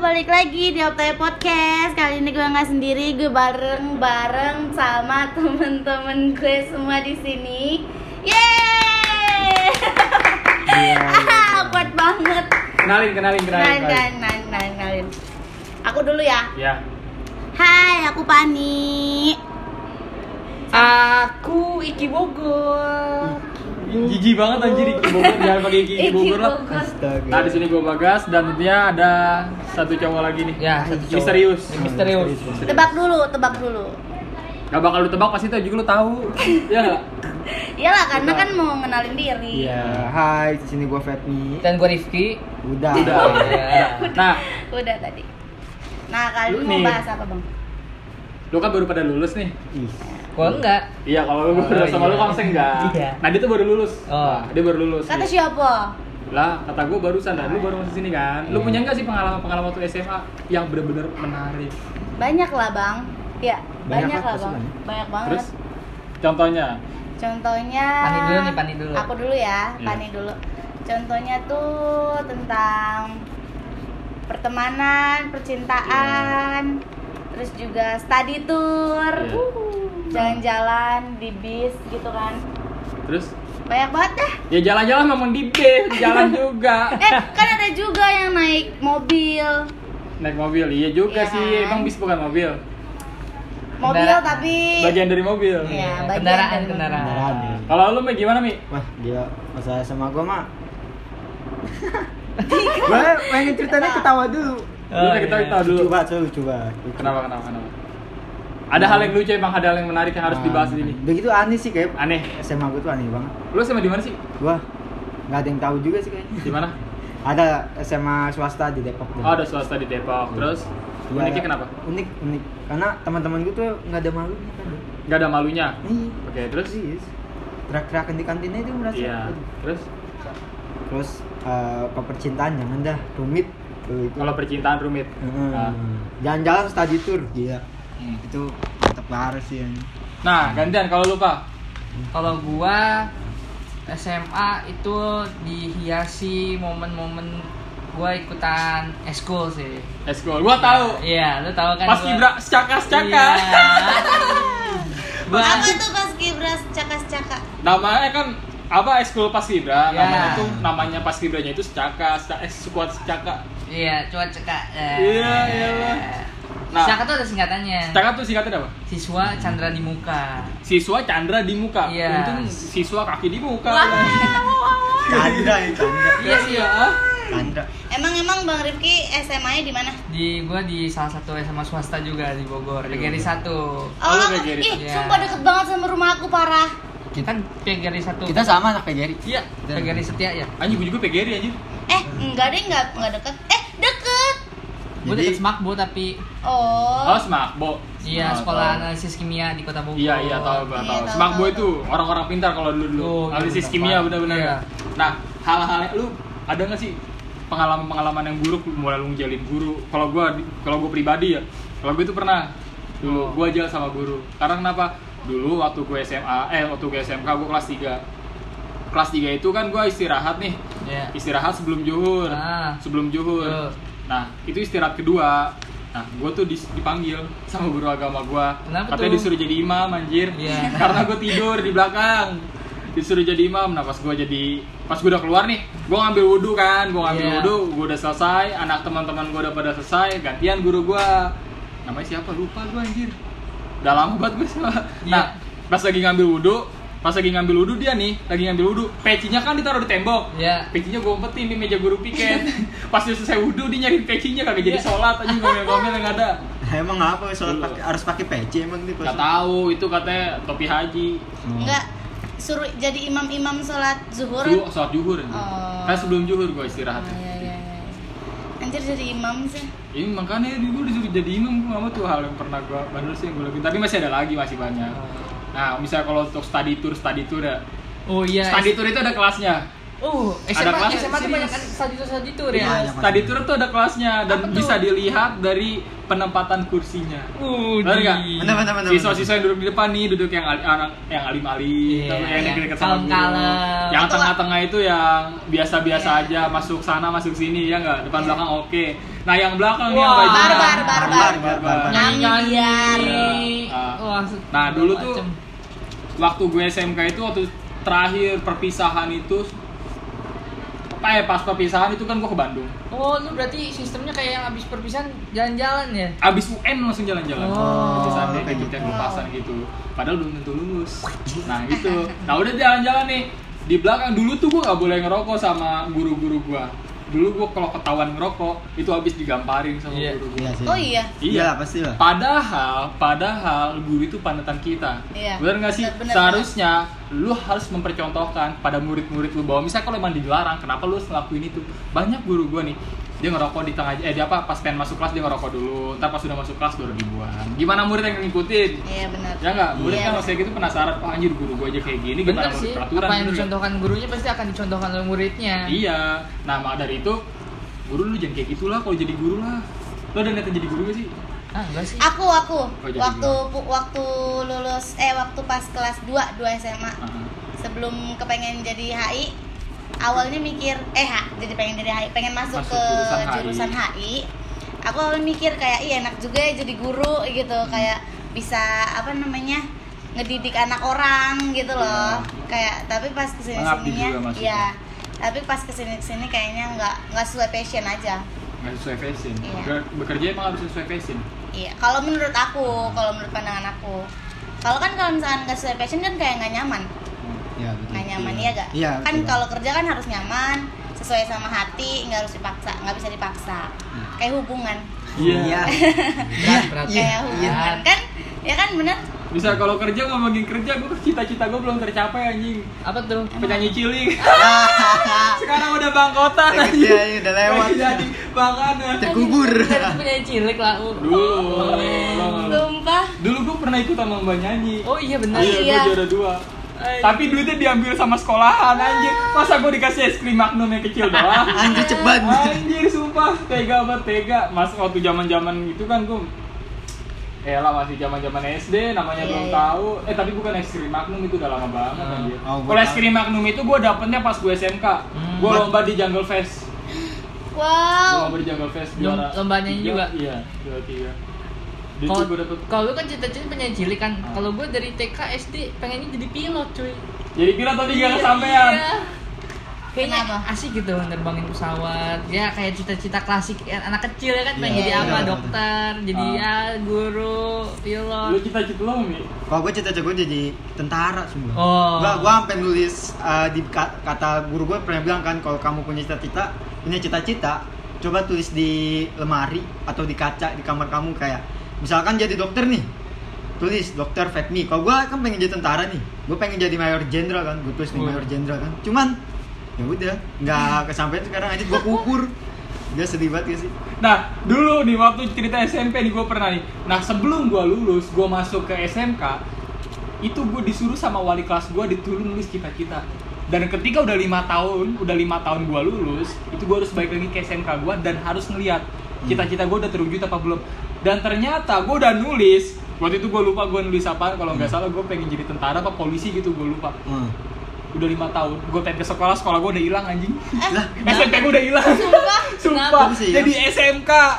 balik lagi di Optaya Podcast. Kali ini gue nggak sendiri, gue bareng bareng sama temen-temen gue semua di sini. Yeay! Iya, Ah, kuat banget. Kenalin, kenalin, kenalin. Kenalin, kenalin, kenalin. Aku dulu ya. Ya. Hai, aku Pani. Aku Iki Bogor. Jijik banget anjir Iki Bogor, jangan pakai Iki, Iki Iki Bogor lah. Astaga. Nah, di sini gue Bagas dan tentunya ada satu cowok lagi nih. Ya, satu cowok. Misterius. Misterius. Tebak dulu, tebak dulu. Gak bakal lu tebak pasti tuh juga lu tahu. ya nggak? Iyalah, karena Udah. kan mau ngenalin diri. Iya, hai, di sini gua Fetmi. Dan gue Rifki. Udah. Udah. Iya. Nah, Udah tadi. Nah, kali ini mau bahas apa, Bang? lu kan baru pada lulus nih. Ih, Gue enggak. Iya, kalau lu baru Oh, sama iya. lu kan enggak. Iya. Nah, dia tuh baru lulus. Oh. Nah, dia baru lulus. Kata siapa? Lah, kata gue barusan dan lu baru masuk sini kan. Lu Iya. punya nggak sih pengalaman-pengalaman waktu SMA yang bener-bener menarik? Banyak lah, Bang. Ya, banyak, Banyak lah, Bang. banyak? Banyak banget. Terus contohnya Contohnya Pani dulu nih, Pani dulu. Aku dulu ya. Pani dulu. Contohnya tuh tentang pertemanan, percintaan, terus juga study tour, uh, jalan-jalan di bis gitu kan. terus Banyak banget deh. ya jalan-jalan ngomong di bis, jalan juga. Eh, kan ada juga yang naik mobil. Naik mobil, iya juga Iya sih. kan? Emang bis bukan mobil. Mobil Kendaraan. tapi Bagian dari mobil. Iya, bagian kendaraan, dari kendaraan. beneran ya. Kalau lu Mi gimana Mi? Wah, dia masa sama gua mah. gua pengen ceritanya ketawa dulu. Lu udah kita dulu. Lucu banget, so lucu banget. Lucu. Kenapa kenapa kenapa? Ada hal yang lucu emang ada hal yang menarik yang harus Nah, dibahas di sini. Begitu aneh sih kayak Aneh. SMA gua tuh aneh banget. Lu sama di mana sih? Gua nggak ada yang tahu juga sih kayaknya. Di mana? Ada SMA swasta di Depok. Oh, ada swasta di Depok. Terus Ya, uniknya kenapa? Unik, unik. Karena teman-teman gua tuh nggak ada malunya kan. Gak ada malunya. Iya. Oke, terus? Serius. Teriak-teriakan di kantinnya itu merasa. Iya. aduh. Terus Terus eh, ke percintaan jangan dah rumit. Kalau percintaan rumit. Heeh. Nah. Jalan-jalan study tour, gila. Hmm. Itu tetap parah sih yang. Nah, gantian kalau lupa. Kalau gua SMA itu dihiasi momen-momen gua ikutan eskul sih. Eskul. Gua tahu. Iya, lu tahu kan? Pas gua- kibra secaka-secaka. Iya. Gua Apa tuh pas kibras cakas-caka? namanya kan apa eskul paskibra Ya. namanya tuh namanya paskibranya itu secaka seca- eh sekuat secaka Iya, coba cekak. Iya, iyalah. Nah. Tuh ada singkatannya. secaka tuh singkatnya apa Siswa Chandra di muka. siswa Chandra di muka Iya. untung siswa kaki di muka Chandra ya, Chandra. Iya sih ya. Chandra. Emang emang Bang Rifki SMA-nya di mana? Di gua di salah satu SMA swasta juga di Bogor, PGRI 1. Oh, kayak gini? ih, Iya. sumpah deket banget sama rumah aku parah. Kita PGRI 1. Kita sama anak PGRI. iya PGRI setia ya. anjing gue juga PGRI anjing Eh, enggak deh, enggak enggak deket. Eh, deket. Gua Jadi- deket Smakbo tapi Oh. oh Smakbo iya sekolah tahu. analisis kimia di Kota Bogor. iya iya tahu gua Iya, tahu Smakbo itu orang-orang pintar kalau dulu dulu Oh, iya, analisis benar, kimia benar-benar Iya. nah hal-hal lu ada nggak sih pengalaman-pengalaman yang buruk mulai lu ngejalin guru kalau gua di- kalau gua pribadi ya kalau gue itu pernah dulu Oh. gua jalan sama guru karena kenapa dulu waktu gue SMA eh waktu gue SMK gue kelas 3 kelas 3 itu kan gua istirahat nih Iya. istirahat sebelum juhur Ah. sebelum juhur Betul. Nah itu istirahat kedua. Nah gue tuh dipanggil sama guru agama gue Kenapa katanya tuh? disuruh jadi imam anjir. Iya. karena gue tidur di belakang. Disuruh jadi imam. Nah pas gue jadi pas gue udah keluar nih gue ngambil wudhu kan. Gue ngambil Iya. wudhu gue udah selesai. Anak teman-teman gue udah pada selesai. Gantian guru gue namanya siapa? Lupa gue anjir. Udah lama banget gue sama Iya. nah pas lagi ngambil wudhu pas lagi ngambil wudhu dia nih lagi ngambil wudhu pecinya kan ditaruh di tembok Iya. pecinya gue umpetin di meja guru piket pas dia selesai wudhu dia nyari pecinya kagak jadi Iya. sholat aja ngomel-ngomel yang ada Emang apa sholat Dulu. pakai harus pakai peci emang nih nggak tahu itu katanya topi haji Enggak suruh jadi imam-imam sholat zuhur. Dulu sholat anjir. Oh. kan sebelum juhur gue istirahat Oh, iya, iya, iya. Anjir jadi imam sih. ini makanya dulu disuruh jadi imam gue nggak mau tuh hal yang pernah gue bandel sih yang gue lakuin tapi masih ada lagi masih banyak nah misalnya kalau untuk study tour study tour ya Oh iya. study tour itu ada kelasnya Oh, Ada SMA, kelasnya, SMA tuh banyak kan study tour study tour ya. Iya, Banyak, study tour tuh ada kelasnya dan bisa dilihat dari penempatan kursinya. Uh, Benar nggak? Benar, benar, benar, Siswa-siswa yang duduk di depan nih, duduk yang ali- anak yang alim-alim, Iya, tapi yang yang deket-deket sama guru. Yang tengah-tengah itu yang biasa-biasa Iya. aja, masuk sana, masuk sini, ya nggak? Depan Iya. belakang oke. Nah, yang belakang nih yang baju Barbar, barbar. Barbar. Nyanyi-nyanyi. Iya. Ah. Wah, Nah, dulu tuh macem. Waktu gue SMK itu waktu terakhir perpisahan itu apa ya pas perpisahan itu kan gue ke Bandung. Oh, lu berarti sistemnya kayak yang habis perpisahan jalan-jalan ya? Abis UN langsung jalan-jalan. Oh, Perpisahan kayak kayak gitu yang lepasan gitu. Padahal belum tentu lulus. Nah gitu. Nah udah jalan-jalan nih. Di belakang dulu tuh gue nggak boleh ngerokok sama guru-guru gue. Dulu gue kalau ketahuan ngerokok itu habis digamparin sama Iya. guru gue. Iya sih. Oh iya. Iya, pasti lah. Padahal, padahal guru itu panutan kita. Iya. Benar nggak sih? Benar, Seharusnya lu harus mempercontohkan pada murid-murid lu bahwa misalnya kalau emang dilarang, kenapa lu harus ngelakuin itu? Banyak guru gua nih, dia ngerokok di tengah eh dia apa pas pengen masuk kelas dia ngerokok dulu, ntar pas sudah masuk kelas baru dibuang. Gimana murid yang ngikutin? Iya benar. Ya nggak, murid Iya, kan masih gitu penasaran, oh anjir guru gua aja kayak gini, Bener gimana sih. peraturan? Apa yang dicontohkan gurunya pasti akan dicontohkan oleh muridnya. Iya, nah maka dari itu guru lu jangan kayak gitulah kalau jadi guru lah. Lo udah niatan jadi guru gak sih? Ah, enggak sih. Aku aku Oh, waktu pu- waktu lulus eh waktu pas kelas 2 2 SMA Ah. sebelum kepengen jadi HI awalnya mikir eh ha, jadi pengen jadi HI pengen masuk, Masuk ke jurusan HI. jurusan HI aku awalnya mikir kayak iya enak juga ya jadi guru gitu Hmm. kayak bisa apa namanya ngedidik anak orang gitu loh kayak tapi pas ke sini Iya. Sininya maksudnya. iya tapi pas ke sini sini kayaknya nggak nggak sesuai passion aja Nggak sesuai fashion. Iya. Bekerja emang harus sesuai fashion. Iya, kalau menurut aku, kalau menurut pandangan aku, kalau kan kalau misalkan nggak sesuai passion kan kayak nggak nyaman, Iya, betul. nggak nyaman ya gak? Iya. kan betul. kalau kerja kan harus nyaman, sesuai sama hati, nggak harus dipaksa, nggak bisa dipaksa. Kayak hubungan, Iya. Iya. Iya, kayak hubungan kan, ya kan bener? Bisa kalau kerja ngomongin kerja, gue cita-cita gue belum tercapai anjing. Apa tuh? Penyanyi cilik. Sekarang udah bangkotan anjing. ya, ya, udah lewat. Jadi bangkana. Terkubur. Penyanyi cilik lah. Dulu. Sumpah. Dulu gue pernah ikutan lomba nyanyi. Oh iya benar. Iya, Iya. gue juara dua. Tapi duitnya diambil sama sekolahan anjir. Masa gue dikasih es krim Magnum yang kecil doang? Anjir ceban. Anjir sumpah, tega banget tega. Mas waktu zaman-zaman itu kan gue Eh lah masih zaman-zaman SD namanya Iya, belum iya. tahu. Eh tapi bukan es krim Magnum itu udah lama banget Hmm. anjir. Oh, Kalau es krim Magnum itu gue dapetnya pas gue SMK. Hmm. Gue lomba di Jungle Fest. Gue Wow. lomba di Jungle Fest juara. lomba nyanyi tiga, juga? Iya, juara tiga. Kalau gue kalau lu kan cita-cita penyanyi cilik kan. Ah. Kalau gue dari TK SD pengennya jadi pilot, cuy. Jadi kira tadi gak Iya, kesampean. iya. Kayaknya Kenapa? asik gitu nerbangin pesawat. Ya kayak cita-cita klasik ya, anak kecil ya kan pengen Iya, jadi apa? betul. Dokter, jadi Ah. ya guru, Lu pilot. cita-cita lo Mi? Kalau gue cita-cita gue jadi tentara semua. Oh. Gua, gua sampai nulis uh, di ka- kata guru gue pernah bilang kan kalau kamu punya cita-cita, punya cita-cita, coba tulis di lemari atau di kaca di kamar kamu kayak misalkan jadi dokter nih. Tulis dokter Fatmi. Kalau gue kan pengen jadi tentara nih. Gue pengen jadi mayor jenderal kan. Gue tulis nih Oh. mayor jenderal kan. Cuman ya udah nggak kesampaian sekarang aja gue kubur. Dia sedih banget ya sih. Nah, dulu nih waktu cerita SMP nih gue pernah nih. Nah, sebelum gue lulus, gue masuk ke SMK, itu gue disuruh sama wali kelas gue ditulis nulis cita-cita. Dan ketika udah lima tahun, udah lima tahun gue lulus, itu gue harus balik lagi ke SMK gue dan harus ngeliat cita-cita gue udah terwujud apa belum. Dan ternyata gue udah nulis. Waktu itu gue lupa gue nulis apa. Kalau nggak salah gue pengen jadi tentara apa polisi gitu gue lupa. Hmm. Udah lima tahun, gue pengen ke sekolah, sekolah gue udah hilang anjing. Lah, SMP gue udah hilang. Sumpah. Sumpah. Ya? Jadi SMK. oh,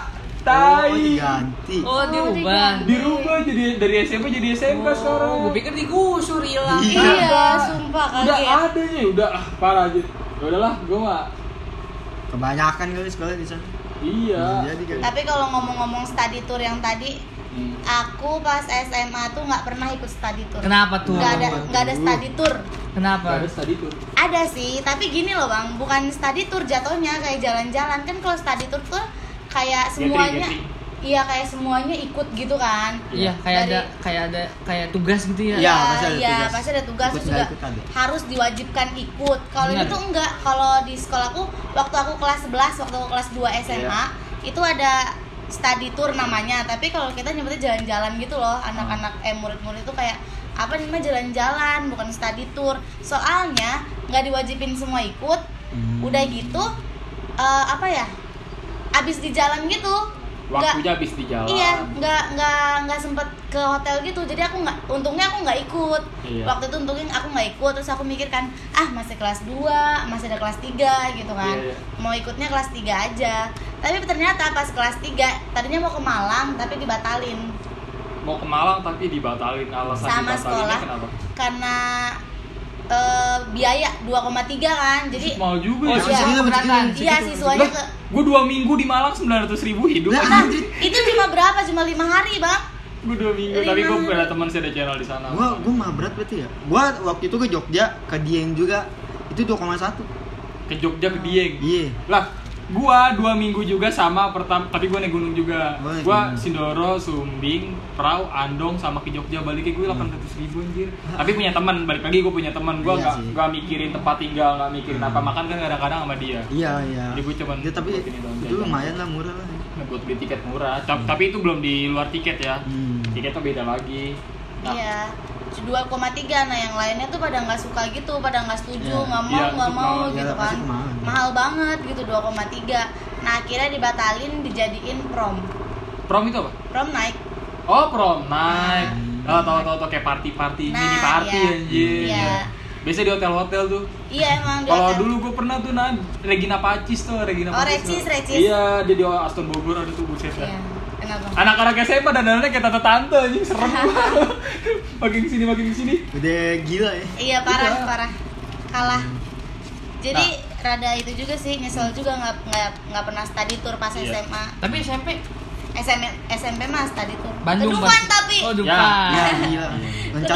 Tai. diganti. Oh, dirubah. diganti. Dirubah jadi dari SMP jadi SMK sekarang. gue pikir digusur hilang. Iya. Iya, sumpah Udah kaget. ada ya, udah ah, parah aja. Ya udahlah, gue mah Kebanyakan kali sekolah di sana. Iya. Jadi kan. Tapi kalau ngomong-ngomong study tour yang tadi, Hmm. aku pas SMA tuh nggak pernah ikut study tour. Kenapa tuh? Nggak ada nggak ada study tour. Kenapa? Gak ada study tour. Ada sih, tapi gini loh bang, bukan study tour jatuhnya kayak jalan-jalan kan kalau study tour tuh kayak semuanya, gathering. Iya kayak semuanya ikut gitu kan. Iya, kayak Dari- ada kayak ada kayak tugas gitu ya. Iya, pasti ada iya, tugas. pasti ada tugas Ikut juga ikut ada. harus diwajibkan ikut. Kalau ini tuh enggak. Kalau di sekolahku waktu aku kelas 11, waktu aku kelas 2 SMA, Iya. itu ada study tour namanya. Tapi kalau kita nyebutnya jalan-jalan gitu loh, anak-anak eh murid-murid itu kayak apa namanya jalan-jalan bukan study tour soalnya nggak diwajibin semua ikut Hmm. udah gitu eh, apa ya abis di jalan gitu waktunya habis di jalan. Iya nggak nggak nggak sempet ke hotel gitu. Jadi aku nggak untungnya aku nggak ikut. Iya. waktu itu untungnya aku nggak ikut. Terus aku mikir kan ah masih kelas 2 masih ada kelas 3 gitu kan. Iya, iya. mau ikutnya kelas 3 aja. Tapi ternyata pas kelas 3 tadinya mau ke Malang tapi dibatalin. Mau ke Malang tapi dibatalin. Alasan sama dibatalinnya sekolah. kenapa? Karena eh, biaya 2,3 kan jadi mau juga Oh, ya Iya. siswa keberatan. iya siswanya ke gue dua minggu di Malang sembilan ratus ribu hidup anjir. itu cuma berapa cuma lima hari bang gue dua minggu tapi gue Lima. ada teman saya ada channel di sana Gua gua mah berat berarti ya. Gua waktu itu ke Jogja, ke Dieng juga. Itu 2,1. ke Jogja ke Dieng Iya. lah gua dua minggu juga sama pertama tapi gua naik gunung juga. Gua naik gua gunung. Sindoro Sumbing Prau Andong sama ke Jogja baliknya gue delapan ratus ribu anjir. Tapi punya teman balik lagi gue punya teman. Gua Iya sih. nggak mikirin tempat tinggal nggak mikirin apa. Makan kan kadang-kadang sama dia. Iya, iya. Jadi gua cuman Ya, tapi itu jajan. lumayan lah murah lah. Nah, buat beli tiket murah. Ta- tapi itu belum di luar tiket ya. Hmm. tiketnya beda lagi. Nah, Iya, 2,3 nah yang lainnya tuh pada nggak suka gitu, pada nggak setuju, Iya. nggak mau, Iya, nggak untuk mau mau, gitu iya, kan. Mahal. Banget gitu 2,3. Nah, akhirnya dibatalin dijadiin prom. prom itu apa Prom naik. oh prom night Hmm. oh tahu tahu tahu kayak party party Nah, mini party iya. anjir Iya. biasa di hotel hotel tuh Iya emang Kalau dulu gue pernah tuh nah Regina Pacis tuh Regina Oh, Pacis Recis, tuh. Recis. Iya dia di Aston Bogor ada tuh buset Iya. Anak-anak SMA dan dandannya kayak tante-tante anjing serem banget. makin ke sini makin ke sini. Udah gila ya. Iya parah Iya. parah. Kalah. Hmm. Jadi Nah. Rada itu juga sih nyesel juga nggak nggak nggak pernah study tour pas Iya. SMA. Tapi SMP SMP SMP mah study tour. Bandung Ke Dufan pasti. tapi. Oh, Ya, Dufan. Ya, gila. Lancar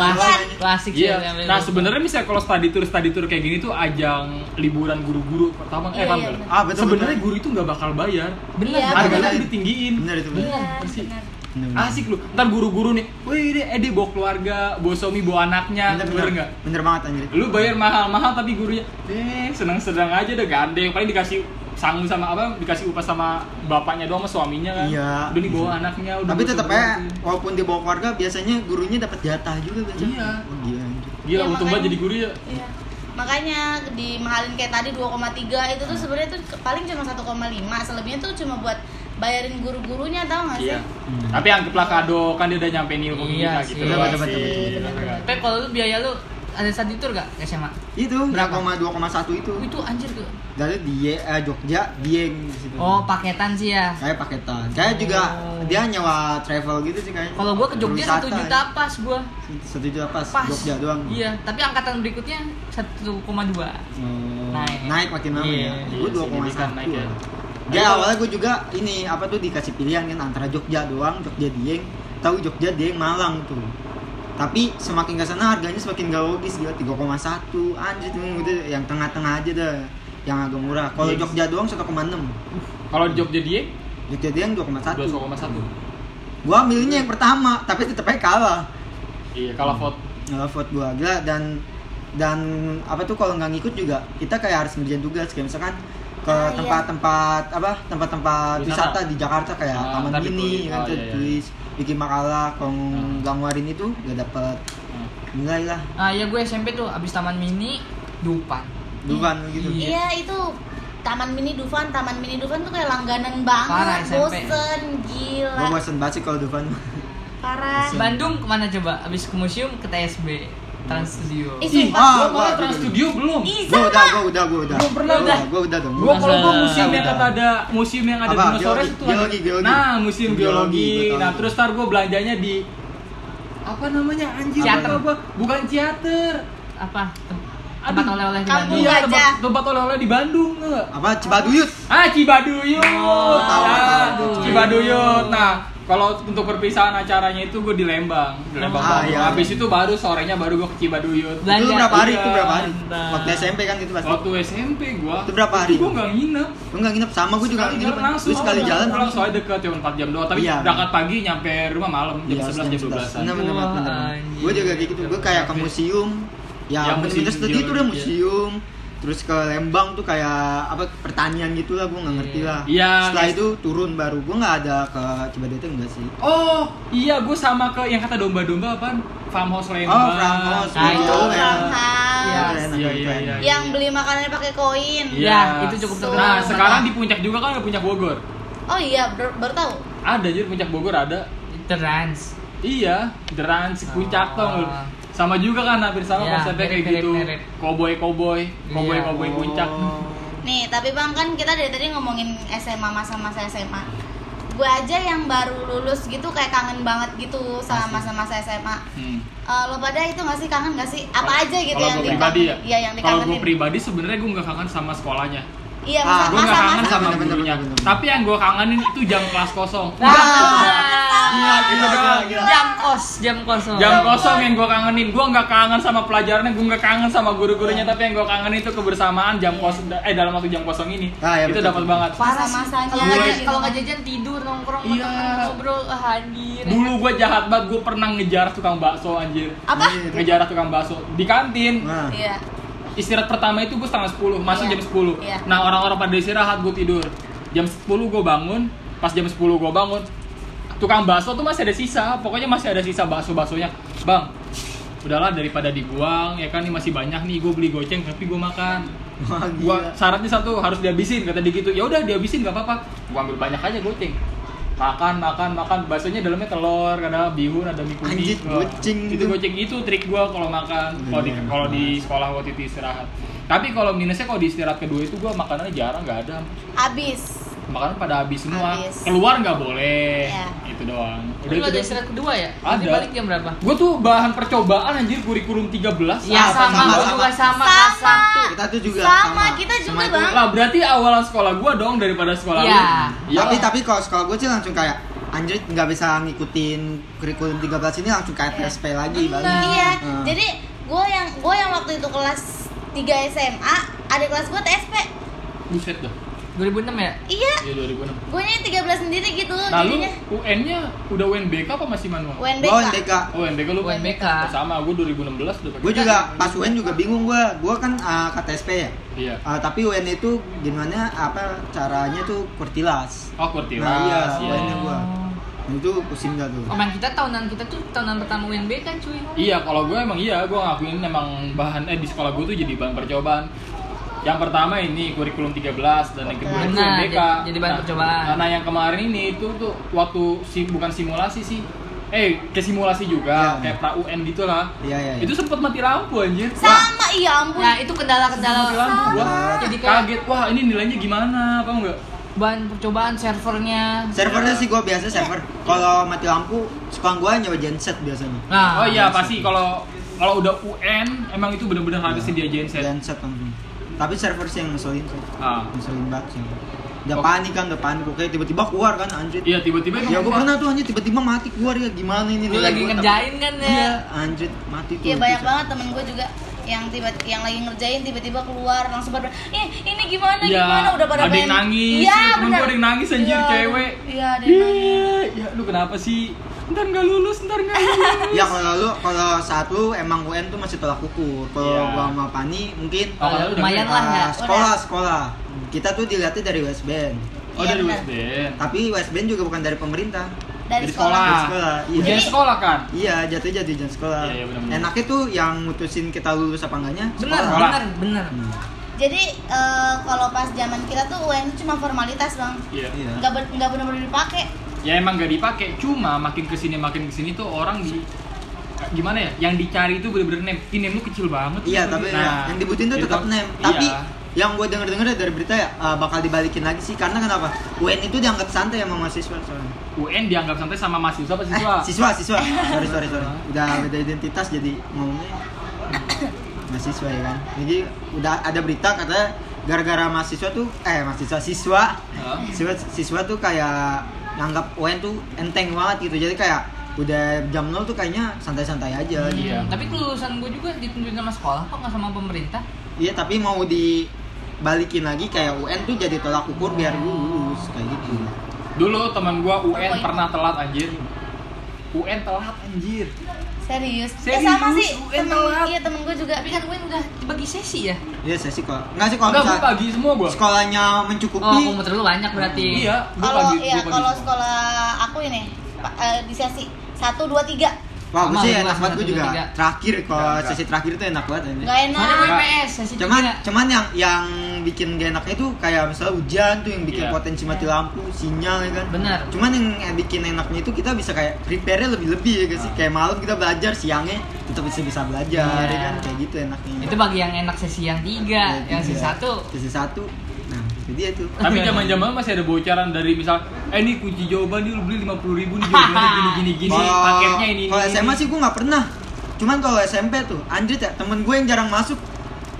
Klasik. sih. Iya. yang Nah sebenarnya misalnya kalau study tour study tour kayak gini tuh ajang liburan guru-guru pertama Iya, eh iya, benar. Ah, betul, Sebenarnya guru itu nggak bakal bayar. bener. Iya, Harganya benar. ditinggiin. Bener itu. Iya, Pasti. benar. Bener, bener. Asik lu. Ntar guru-guru nih, wih ini Edi bawa keluarga, bawa suami, bawa anaknya, Bener, bener bener. nggak? Bener banget anjir. lu bayar mahal-mahal tapi gurunya eh senang-senang aja udah gandeng paling dikasih sangu sama apa dikasih upah sama bapaknya doang sama suaminya kan Iya. udah dibawa anaknya udah Tapi bawa tetap ya, walaupun dia bawa keluarga, biasanya gurunya dapat jatah juga biasanya. Iya. Oh, gila anjir. gila Iya, untung banget jadi guru ya Iya. Makanya dimahalin kayak tadi 2,3 itu tuh sebenarnya tuh paling cuma 1,5. Selebihnya tuh cuma buat bayarin guru-gurunya tau gak sih? iya Hmm. tapi anggaplah kado kan dia udah nyampe ilmu Iya kita sih. gitu Betul, doang betul, sih. betul, betul, Iya, kan? Tapi kalau lu biaya lu ada study tour gak SMA? Itu Berapa? 2,2,1 itu. Itu anjir tuh. Dari die eh, Jogja, Dieng di situ. Oh, paketan sih ya. Kayak paketan. Juga Oh. dia nyewa travel gitu sih kayaknya. Kalau gua ke Jogja satu juta pas gua. Satu juta pas, Pas. Jogja doang. Iya, tapi angkatan berikutnya 1,2. Oh, Naik. naik makin lama Iya. ya. Iya, Gue 2,1 signifikan naik ya. Ya awalnya gue juga ini apa tuh dikasih pilihan kan antara Jogja doang, Jogja Dieng, tahu Jogja Dieng Malang tuh. Tapi semakin ke sana harganya semakin gak logis gila 3,1 anjir tuh gitu yang tengah-tengah aja dah yang agak murah. Kalau Yes. Jogja doang 1,6. kalau Jogja dia Jogja Dieng 2,1. 2,1 Gua milihnya yang pertama, tapi tetep aja kalah. iya kalau vote Nggak vote gua gila dan dan apa tuh kalau nggak ngikut juga kita kayak harus ngerjain tugas kayak misalkan ke Ah, iya. tempat-tempat apa tempat-tempat Wisata. di Jakarta kayak Ah, Taman Mini kan Oh, iya, iya. tulis bikin makalah kalau Ah. nggak ngeluarin itu gak dapet Hmm. nilai lah Ah, ya gue SMP tuh abis taman mini Dupan. Dufan gitu Iya. Iya itu Taman Mini Dufan, Taman Mini Dufan tuh kayak langganan banget, Parah, SMP. bosen, gila, gua bosen banget sih kalau Dufan parah. Bandung ke mana coba? Abis ke museum ke TSB Trans Studio. Ih, Ih, sumpah. ah, gua gua- malah Trans Studio belum Ih, gua udah gua udah gua udah Belum pernah, gua udah. gua udah dong Gua kalau gua museum yang Udah. kata ada museum yang ada Apa? dinosaurus Geologi, itu ada. geologi, geologi. Nah, museum Geologi, geologi. gua tahu. Nah, terus ntar gua belanjanya di apa namanya anjir apa bukan teater Apa? Tempat oleh-oleh di Bandung. iya tempat, tempat oleh-oleh di Bandung apa Cibaduyut ah Cibaduyut Oh, tahu, Ah, tahu. Cibaduyut nah kalau untuk perpisahan acaranya itu gue di Lembang di Lembang Oh, Bandung. iya. habis itu baru sorenya baru gue ke Cibaduyut Belanja. itu berapa hari Iya. itu berapa hari Mantap. waktu SMP kan itu pasti waktu SMP gua Itu berapa hari? gue nggak nginep lu nggak nginep sama gua juga Sekali nginep langsung Lu sekali jalan pulang soalnya deket cuma 4 jam doang tapi Iya. berangkat pagi nyampe rumah malam jam Iya, 11 jam 12 Bener bener Wah, bener. anjir. Gue juga kayak gitu. Gue kayak ke museum. Ya, bener-bener museum sedih tuh udah ya. museum. Terus ke Lembang tuh kayak apa pertanian gitu lah gue nggak ngerti lah Iya, setelah guys. itu turun baru gue nggak ada ke Cibaduyut enggak sih Oh, iya gue sama ke yang kata domba-domba apaan? Farmhouse Lembang. Oh, Farmhouse. Nah, itu Oh, Farmhouse. Iya. Itu Iya, itu iya, iya. yang beli makanannya pakai koin Iya. Ya, itu cukup terkenal. Nah, sekarang di puncak juga kan ada puncak Bogor. oh iya baru, baru tahu Ada jadi puncak Bogor ada. Trans. Iya, deran si puncak Oh. tuh. Sama juga kan hampir sama Iya, konsepnya kayak mirip, gitu. mirip, mirip. Cowboy-cowboy, cowboy-cowboy Oh. puncak. nih tapi bang kan kita dari tadi ngomongin SMA masa-masa SMA gue aja yang baru lulus gitu kayak kangen banget gitu sama masa-masa SMA Hmm. Eh, lo pada itu gak sih kangen gak sih apa Kalau- aja gitu kalau yang pribadi ya. iya yang Kalau gue dikangenin pribadi sebenarnya gue nggak kangen sama sekolahnya. Iya Ah, masa Gue nggak kangen masa sama gurunya. bener, bener. Tapi yang gue kangenin itu jam kelas kosong. Ah, Gila, gila, gila, gila. jam kos, jam kosong. Jam kosong yang gue kangenin, gue nggak kangen sama pelajarannya, gue nggak kangen sama guru-gurunya, tapi yang gue kangenin itu kebersamaan jam kosong, eh dalam waktu jam kosong ini, Ah, iya, itu dapat banget. Parah sih. Masa-masanya Kalau nggak jajan- tidur nongkrong Iya. ngobrol ah, anjir. Dulu gue jahat banget, gue pernah ngejar tukang bakso anjir. apa Ngejar tukang bakso di kantin. nah iya Istirahat pertama itu gue setengah 10, masuk Iya. jam 10. Iya. Nah orang-orang pada istirahat, gue tidur. Jam 10 gue bangun, pas jam 10 gue bangun, tukang bakso tuh masih ada sisa, pokoknya masih ada sisa bakso-baksonya. Bang, udahlah daripada dibuang, ya kan ini masih banyak nih, gue beli goceng tapi gue makan. Wah, gua syaratnya satu harus dihabisin kata dia gitu ya udah dihabisin nggak apa-apa gua ambil banyak aja goceng makan makan makan. Baksonya dalamnya telur ada bihun ada mie kuning. Anjir, Wah, goceng itu tuh. goceng itu trik gua kalau makan kalau di Iya. kalau di sekolah waktu itu istirahat. Tapi kalau minusnya kalau di istirahat kedua itu gua makanannya jarang nggak ada. Abis makanan pada habis semua Habis. keluar nggak boleh Iya. itu doang Udah itu ada istirahat kedua ya? Ada. Nanti balik jam berapa? gua tuh bahan percobaan anjir kurikulum 13 Ya sama, sama, sama. juga sama, Sama. satu. kita tuh juga Sama, kita juga, itu. Bang. lah berarti awalan sekolah gua dong daripada sekolah Iya. lu Iya. tapi tapi kalau sekolah gue sih langsung kayak anjir nggak bisa ngikutin kurikulum 13 ini langsung kayak. PSP lagi balik. iya Hmm. jadi gue yang gue yang waktu itu kelas 3 SMA adik kelas gue TSP buset dah 2006 ya? iya Iya 2006. gue nya 13 sendiri gitu Nah lu jadinya UN-nya udah UNBK apa masih manual? UNBK Gua UNBK. Oh UNBK lu UNBK. sama gue 2016 udah pakai. Gue juga pas UN juga bingung gue. Gue kan uh, KTSP ya. Iya. Uh, tapi UN itu gimana apa caranya tuh kurtilas. Oh Kurtilas. Nah, iya, iya. UN-nya gua. Nah, itu pusing gak tuh? Oh, man, kita tahunan kita tuh tahunan pertama UNB kan cuy. Iya, kalau gue emang iya, gue ngakuin emang bahan eh di sekolah gue tuh jadi bahan percobaan. Yang pertama ini kurikulum 13 dan yang kedua itu Nah, UNBK. jadi- bahan Nah, percobaan. Nah, yang kemarin ini itu tuh waktu si bukan simulasi sih. Eh, ke simulasi juga, Iya. kayak pra UN gitu lah. Iya iya. iya. Itu sempet mati lampu anjir. sama iya ampun Nah, itu kendala-kendala Mati lampu gua. Jadi kayak Kaget, wah ini nilainya gimana, apa enggak? bahan percobaan servernya. Servernya sih gue biasa server. Kalau mati lampu, sekolah gue nyawa genset biasanya. Nah, oh iya pasti kalau kalau udah UN emang itu bener-bener harus Iya. dia genset. Genset langsung. Tapi server sih yang ngeselin sih. Ah. Ngeselin banget sih. Udah Oh. panik kan, udah panik. Kayak tiba-tiba keluar kan anjir. Iya tiba-tiba Ya gue pernah tuh anjir tiba-tiba mati keluar ya gimana ini lu lagi ngerjain kan ya? Iya, anjir mati tuh. Iya banyak banget temen gue juga yang tiba yang lagi ngerjain tiba-tiba keluar langsung pada eh ini gimana Iya, gimana udah pada ada yang nangis, iya temen gua ada yang nangis, anjir, Iya, cewek. iya ada yang nangis Iya, ya lu kenapa sih? Ntar nggak lulus, ntar nggak lulus. Ya kalau lu kalau saat lu emang UN tuh masih tolak ukur. Kalau Iya. gua sama Pani mungkin Oh, kalau lu udah lumayan lah ya. uh, sekolah sekolah. Kita tuh dilihatnya dari USBN. Oh Iya, dari benar. USBN. Tapi USBN juga bukan dari pemerintah. dari Dari sekolah sekolah. Dari sekolah. Iya. Ujian sekolah kan? Iya, jatuh jadi ujian sekolah. Iya, iya, benar-benar. Enaknya tuh yang mutusin kita lulus apa enggaknya Bener, Sekolah. bener, bener. Hmm. jadi eh, kalau pas zaman kita tuh UN itu cuma formalitas bang Iya. Iya. nggak ber- nggak benar-benar dipakai Ya emang nggak dipakai, cuma makin ke sini makin ke sini tuh orang di gimana ya? Yang dicari itu bener-bener name. Ini name lu kecil banget. Iya, gitu. tapi Nah, ya, yang dibutuhin tuh tetap nem. iya. Tapi yang gue denger denger dari berita ya uh, bakal dibalikin lagi sih karena kenapa? UN itu dianggap santai sama mahasiswa soalnya. UN dianggap santai sama mahasiswa apa Eh, siswa? siswa, siswa. sorry, sorry, sorry. Udah beda identitas jadi ngomongnya mahasiswa ya kan. Jadi udah ada berita katanya gara-gara mahasiswa tuh eh mahasiswa siswa siswa siswa tuh kayak nganggap UN tuh enteng banget gitu. Jadi kayak udah jam 0 tuh kayaknya santai-santai aja gitu. Iya. Tapi kelulusan gue juga ditentuin sama sekolah kok nggak sama pemerintah. Iya, tapi mau dibalikin lagi kayak UN tuh jadi tolak ukur biar lulus kayak gitu. Dulu teman gua UN pernah telat anjir. UN telat anjir. Serius, Serius, ya sama sih temen iya temen gue juga Tapi kan UN udah bagi sesi ya? Iya saya sih kalau nggak sih kalau Enggak, gue misal pagi semua gue. sekolahnya Oh, mencukupi komputer lu banyak berarti. Iya, gue Kalau pagi. ya pagi kalau sekolah aku ini eh, di sesi satu dua tiga Wah, gue sih gua enak banget gue juga terakhir kalau Enggak, enggak. sesi terakhir itu enak banget ini. enak. Enggak. IPS sesi Cuman cuman yang yang bikin gak enaknya itu kayak misalnya hujan tuh yang bikin Iya. potensi mati lampu, sinyal ya kan. Bener. Cuman yang bikin enaknya itu kita bisa kayak prepare-nya lebih-lebih ya guys. Ah. Kayak malam kita belajar, siangnya kita bisa bisa belajar Iya. ya kan. Kayak gitu enaknya. Itu bagi yang enak sesi yang tiga, yang sesi satu. Sesi satu. Nah, itu dia tuh. Tapi zaman-zaman masih ada bocoran dari misal, eh ini kunci jawaban nih lu beli lima puluh ribu nih jawabannya gini gini gini, paketnya ini. Kalau ini, SMA ini. sih gue nggak pernah. Cuman kalau SMP tuh, anjir ya temen gue yang jarang masuk.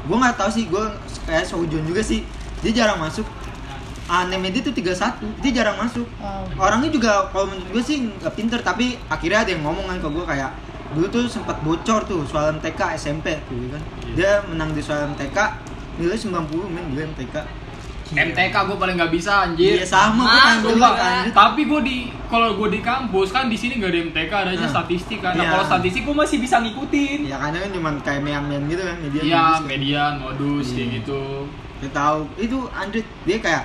Gue nggak tahu sih, gue kayak Sojon juga sih. Dia jarang masuk. Anime dia tuh 31, dia jarang masuk. Wow. Orangnya juga kalau menurut gue sih nggak pinter, tapi akhirnya ada yang ngomong kan ke gue kayak dulu tuh sempat bocor tuh soal MTK SMP tuh kan. Dia menang di soal MTK nilai 90 men dia MTK. MTK gue paling nggak bisa anjir. Iya sama gue Ah, kan dulu sumpah. anjir. Tapi gue di kalau gue di kampus kan di sini nggak ada MTK, ada aja Nah. statistik kan. Nah, Iya. kalau statistik gue masih bisa ngikutin. Ya karena kan cuma kayak mean-mean gitu kan media. Iya, modus kan. median, modus kayak Iya. gitu. Dia tahu itu Andre dia kayak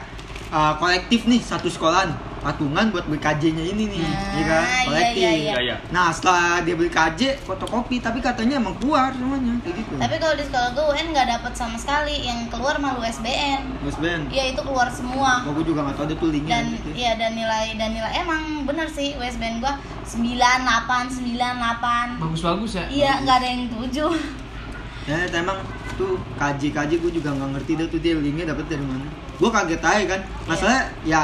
uh, kolektif nih satu sekolahan patungan buat beli KJ-nya ini nih, Nah, iya kan? iya, Kolektif. iya, iya. Iya, iya. Nah setelah dia beli KJ fotokopi tapi katanya emang keluar semuanya kayak gitu. Tapi kalau di sekolah gue UN nggak dapet sama sekali, yang keluar malu SBN. Mas Ben, Iya itu keluar semua. oh, gue juga nggak tahu ada tuh linknya. dan gitu. iya dan nilai dan nilai emang bener sih USBN gua 98 98 Bagus-bagus ya. iya nggak ada yang tujuh Ya emang tuh KJ KJ gue juga nggak ngerti dah tuh dia linknya dapat dari mana. Gue kaget aja kan. Masalahnya ya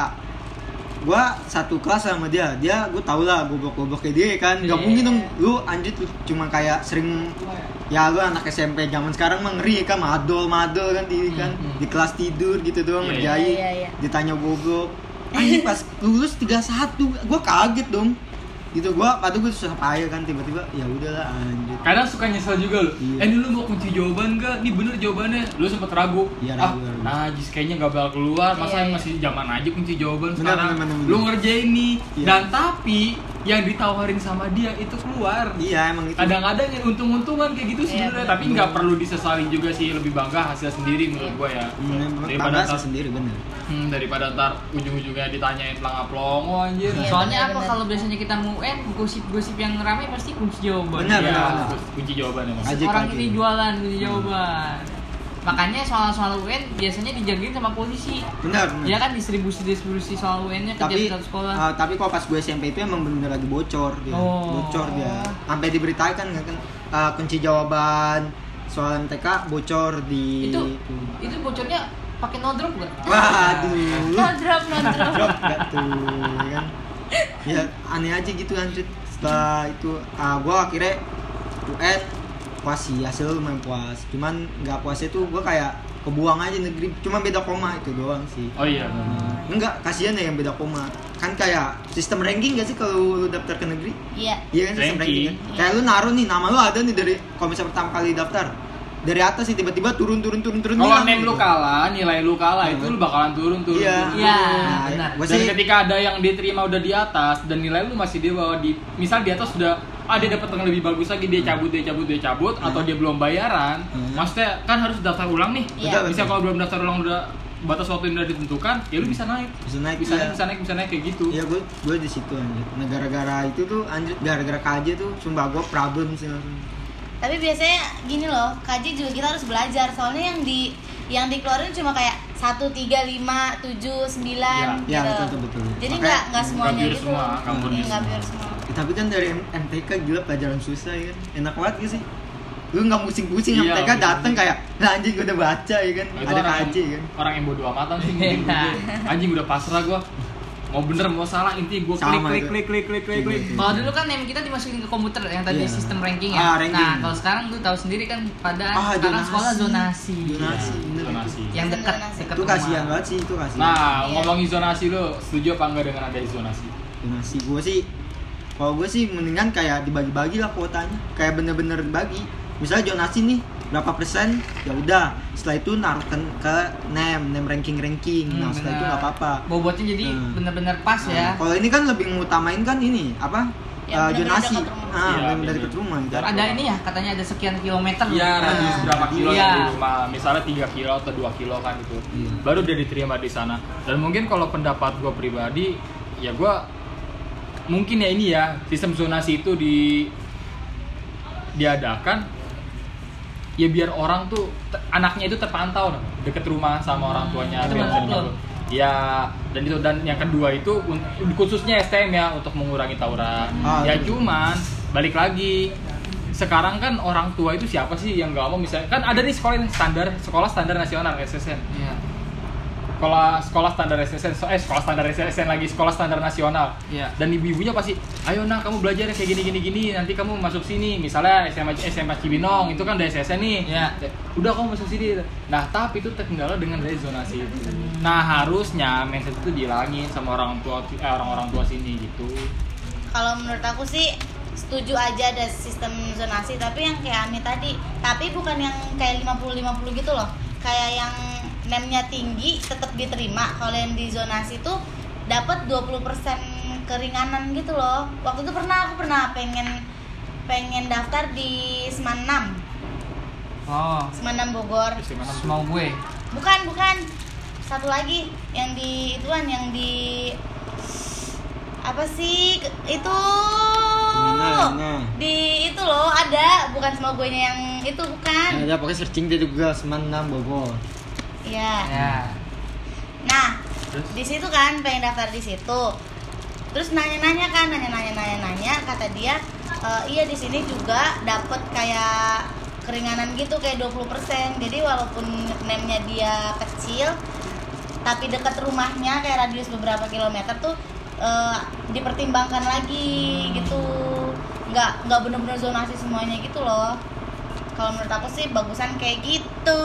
gue satu kelas sama dia. Dia gue tau lah goblok goblok kayak dia kan. Nggak Iya. mungkin dong. Lu anjir lu cuma kayak sering ya lu anak SMP zaman sekarang mah ngeri kan. Madol madol kan di kan. Hmm, hmm. di kelas tidur gitu doang Iya, ngerjain. Iya, iya, iya. ditanya goblok anjir pas lulus 31 gue kaget dong gitu gue padahal gue susah payah kan tiba-tiba ya udahlah anjir Kadang suka nyesel juga lu. Iya. Eh, ini lu mau kunci jawaban gak? Ini bener jawabannya. Lu sempet ragu. Iya, ah, ragu, ragu. najis kayaknya gak bakal keluar. Masa Iya, iya. masih zaman aja kunci jawaban Bener, sekarang. bener, bener, bener. Lu ngerjain nih. Iya. Dan tapi yang ditawarin sama dia itu keluar. iya emang itu Kadang-kadang yang untung-untungan kayak gitu Iya, sebenarnya, bener. tapi nggak perlu disesalin juga sih lebih bangga hasil sendiri menurut Iya. gua ya. Hmm, Daripada sih sendiri bener hmm, daripada ntar ujung-ujungnya ditanyain pelangga pelongo anjir. Iya, Soalnya apa bener-bener. kalau biasanya kita mau UN gosip-gosip yang rame pasti kunci jawaban. Benar, Iya, benar. kunci jawabannya mas. Aja Orang ini jualan kunci jawaban. Makanya soal-soal UN biasanya dijagain sama polisi. benar benar. Ya kan distribusi-distribusi soal UN-nya ke tapi sekolah. uh, tapi kalau pas gue SMP itu emang bener lagi bocor dia Oh. bocor dia sampai diberitakan kan uh, kunci jawaban soal MTK bocor di itu itu bocornya pakai no drop gak? waduh no drop no drop drop gak tuh ya kan ya aneh aja gitu lanjut setelah itu uh, gue akhirnya UN puas sih hasil lumayan puas cuman nggak puasnya tuh gue kayak kebuang aja negeri cuma beda koma itu doang sih Oh iya. Enggak, kasihan ya yang beda koma. Kan kayak sistem ranking gak sih kalau lu daftar ke negeri? iya Iya kan sistem Ranking. ranking kan? Kayak lu naruh nih nama lu ada nih dari kalau misalnya pertama kali daftar. Dari atas sih tiba-tiba turun turun turun turun Kalau hilang name gitu. lu kalah, nilai lu kalah itu Hmm. lu bakalan turun turun. Iya. turun. Iya, Nah, benar. Dan sih ketika ada yang diterima udah di atas dan nilai lu masih di bawah di misal di atas sudah ah dia dapat yang lebih bagus lagi dia cabut dia cabut dia cabut atau dia belum bayaran Hmm. maksudnya kan harus daftar ulang nih Iya. Betul, bisa kalau belum daftar ulang udah batas waktu yang udah ditentukan ya lu bisa naik bisa naik bisa iya. naik bisa naik bisa naik kayak gitu Iya gue gue di situ anjir. Nah gara-gara itu tuh anjir gara-gara KJ tuh sumpah gue problem sih langsung. tapi biasanya gini loh KJ juga kita harus belajar soalnya yang di yang dikeluarin cuma kayak satu tiga lima tujuh sembilan Iya, gitu betul, betul, betul. jadi nggak nggak semuanya pure gitu semua, nggak Iya, semua. semua Ya, tapi kan dari MTK gila pelajaran susah ya kan. Enak banget gak sih? Lu nggak pusing-pusing Iya, MTK dateng kayak nah anjing gue udah baca ya kan. Nah, itu Ada yang, kan. orang yang bodo amatan sih mungkin Iya. gue. anjing udah pasrah gua mau bener mau salah inti gue klik klik klik klik klik klik klik Iya. Kalau dulu kan name kita dimasukin ke komputer yang tadi Iya. sistem ranking Ah, ya. ranking. Nah, kalau sekarang lu tahu sendiri kan pada Ah, sekarang zonasi. sekolah zonasi. Zonasi, bener. zonasi. Yang dekat Zonasi. dekat Itu kasihan banget sih, itu kasihan. Nah, ngomongin zonasi lo, setuju apa enggak dengan ada zonasi? Donasi gue sih kalau gue sih mendingan kayak dibagi-bagi lah kuotanya kayak bener-bener dibagi misalnya donasi nih berapa persen ya udah setelah itu naruhkan ke nem nem ranking ranking nah Hmm, setelah itu benar. nggak apa-apa Bobotnya jadi Hmm. bener-bener pas Nah, ya. kalau ini kan lebih ngutamain kan ini apa Yang uh, dekat rumah. Ah, Iya, benar. dekat rumah. gitu. ada ini ya katanya ada sekian kilometer Iya, radius berapa kilo Iya. dari rumah. Misalnya 3 kilo atau 2 kilo kan gitu. Iya. Baru dia diterima di sana. Dan mungkin kalau pendapat gue pribadi, ya gue mungkin ya ini ya sistem zonasi itu di diadakan ya biar orang tuh anaknya itu terpantau deket rumah sama orang tuanya Itu biar betul. bisa diganggu. ya dan itu dan yang kedua itu khususnya STM ya untuk mengurangi tawuran Ah, ya itu. cuman balik lagi sekarang kan orang tua itu siapa sih yang nggak mau misalnya kan ada nih sekolah yang standar sekolah standar nasional SSN Iya. Sekolah sekolah standar SSN so- eh sekolah standar SSN lagi sekolah standar nasional. Iya. dan ibu-ibunya pasti ayo nak kamu belajar ya kayak gini gini gini. Nanti kamu masuk sini. Misalnya SMA SMA Cibinong itu kan udah SSN nih. Iya. udah kamu masuk sini. Nah tapi itu terkendala dengan dari zonasi itu. Nah harusnya mindset itu dihilangin sama orang tua eh, orang-orang tua sini gitu. Kalau menurut aku sih setuju aja ada sistem zonasi tapi yang kayak Ami tadi. Tapi bukan yang kayak 50-50 gitu loh. Kayak yang nemnya tinggi tetap diterima. Kalau yang di zonasi tuh dapat 20% keringanan gitu loh. Waktu itu pernah aku pernah pengen pengen daftar di Semanam oh. Semanam Bogor. Mau gue bukan bukan. Satu lagi yang di ituan yang di apa sih itu? Di itu loh ada. Bukan semua gue yang itu bukan. Ya, ya, pokoknya searching di Google Semanam Bogor. Iya. Ya. Nah Terus? di situ kan pengen daftar di situ. Terus nanya-nanya kan nanya-nanya nanya-nanya. Kata dia "E, iya di sini juga dapat kayak keringanan gitu kayak 20% jadi walaupun nemnya dia kecil tapi dekat rumahnya kayak radius beberapa kilometer tuh eh, dipertimbangkan lagi gitu. Nggak nggak bener-bener zonasi semuanya gitu loh kalau menurut aku sih bagusan kayak gitu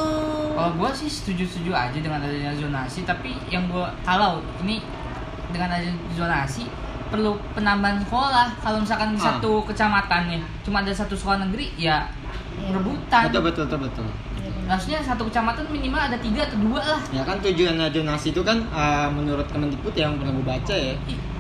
Kalau gue sih setuju-setuju aja dengan adanya zonasi, tapi yang gue kalau ini dengan adanya zonasi perlu penambahan sekolah. Kalau misalkan di Ah. satu kecamatan nih cuma ada satu sekolah negeri, ya Iya. rebutan. Betul betul betul betul. Harusnya satu kecamatan minimal ada tiga atau dua lah. Ya kan tujuan zonasi itu kan uh, menurut Kemendikbud yang pernah gue baca ya.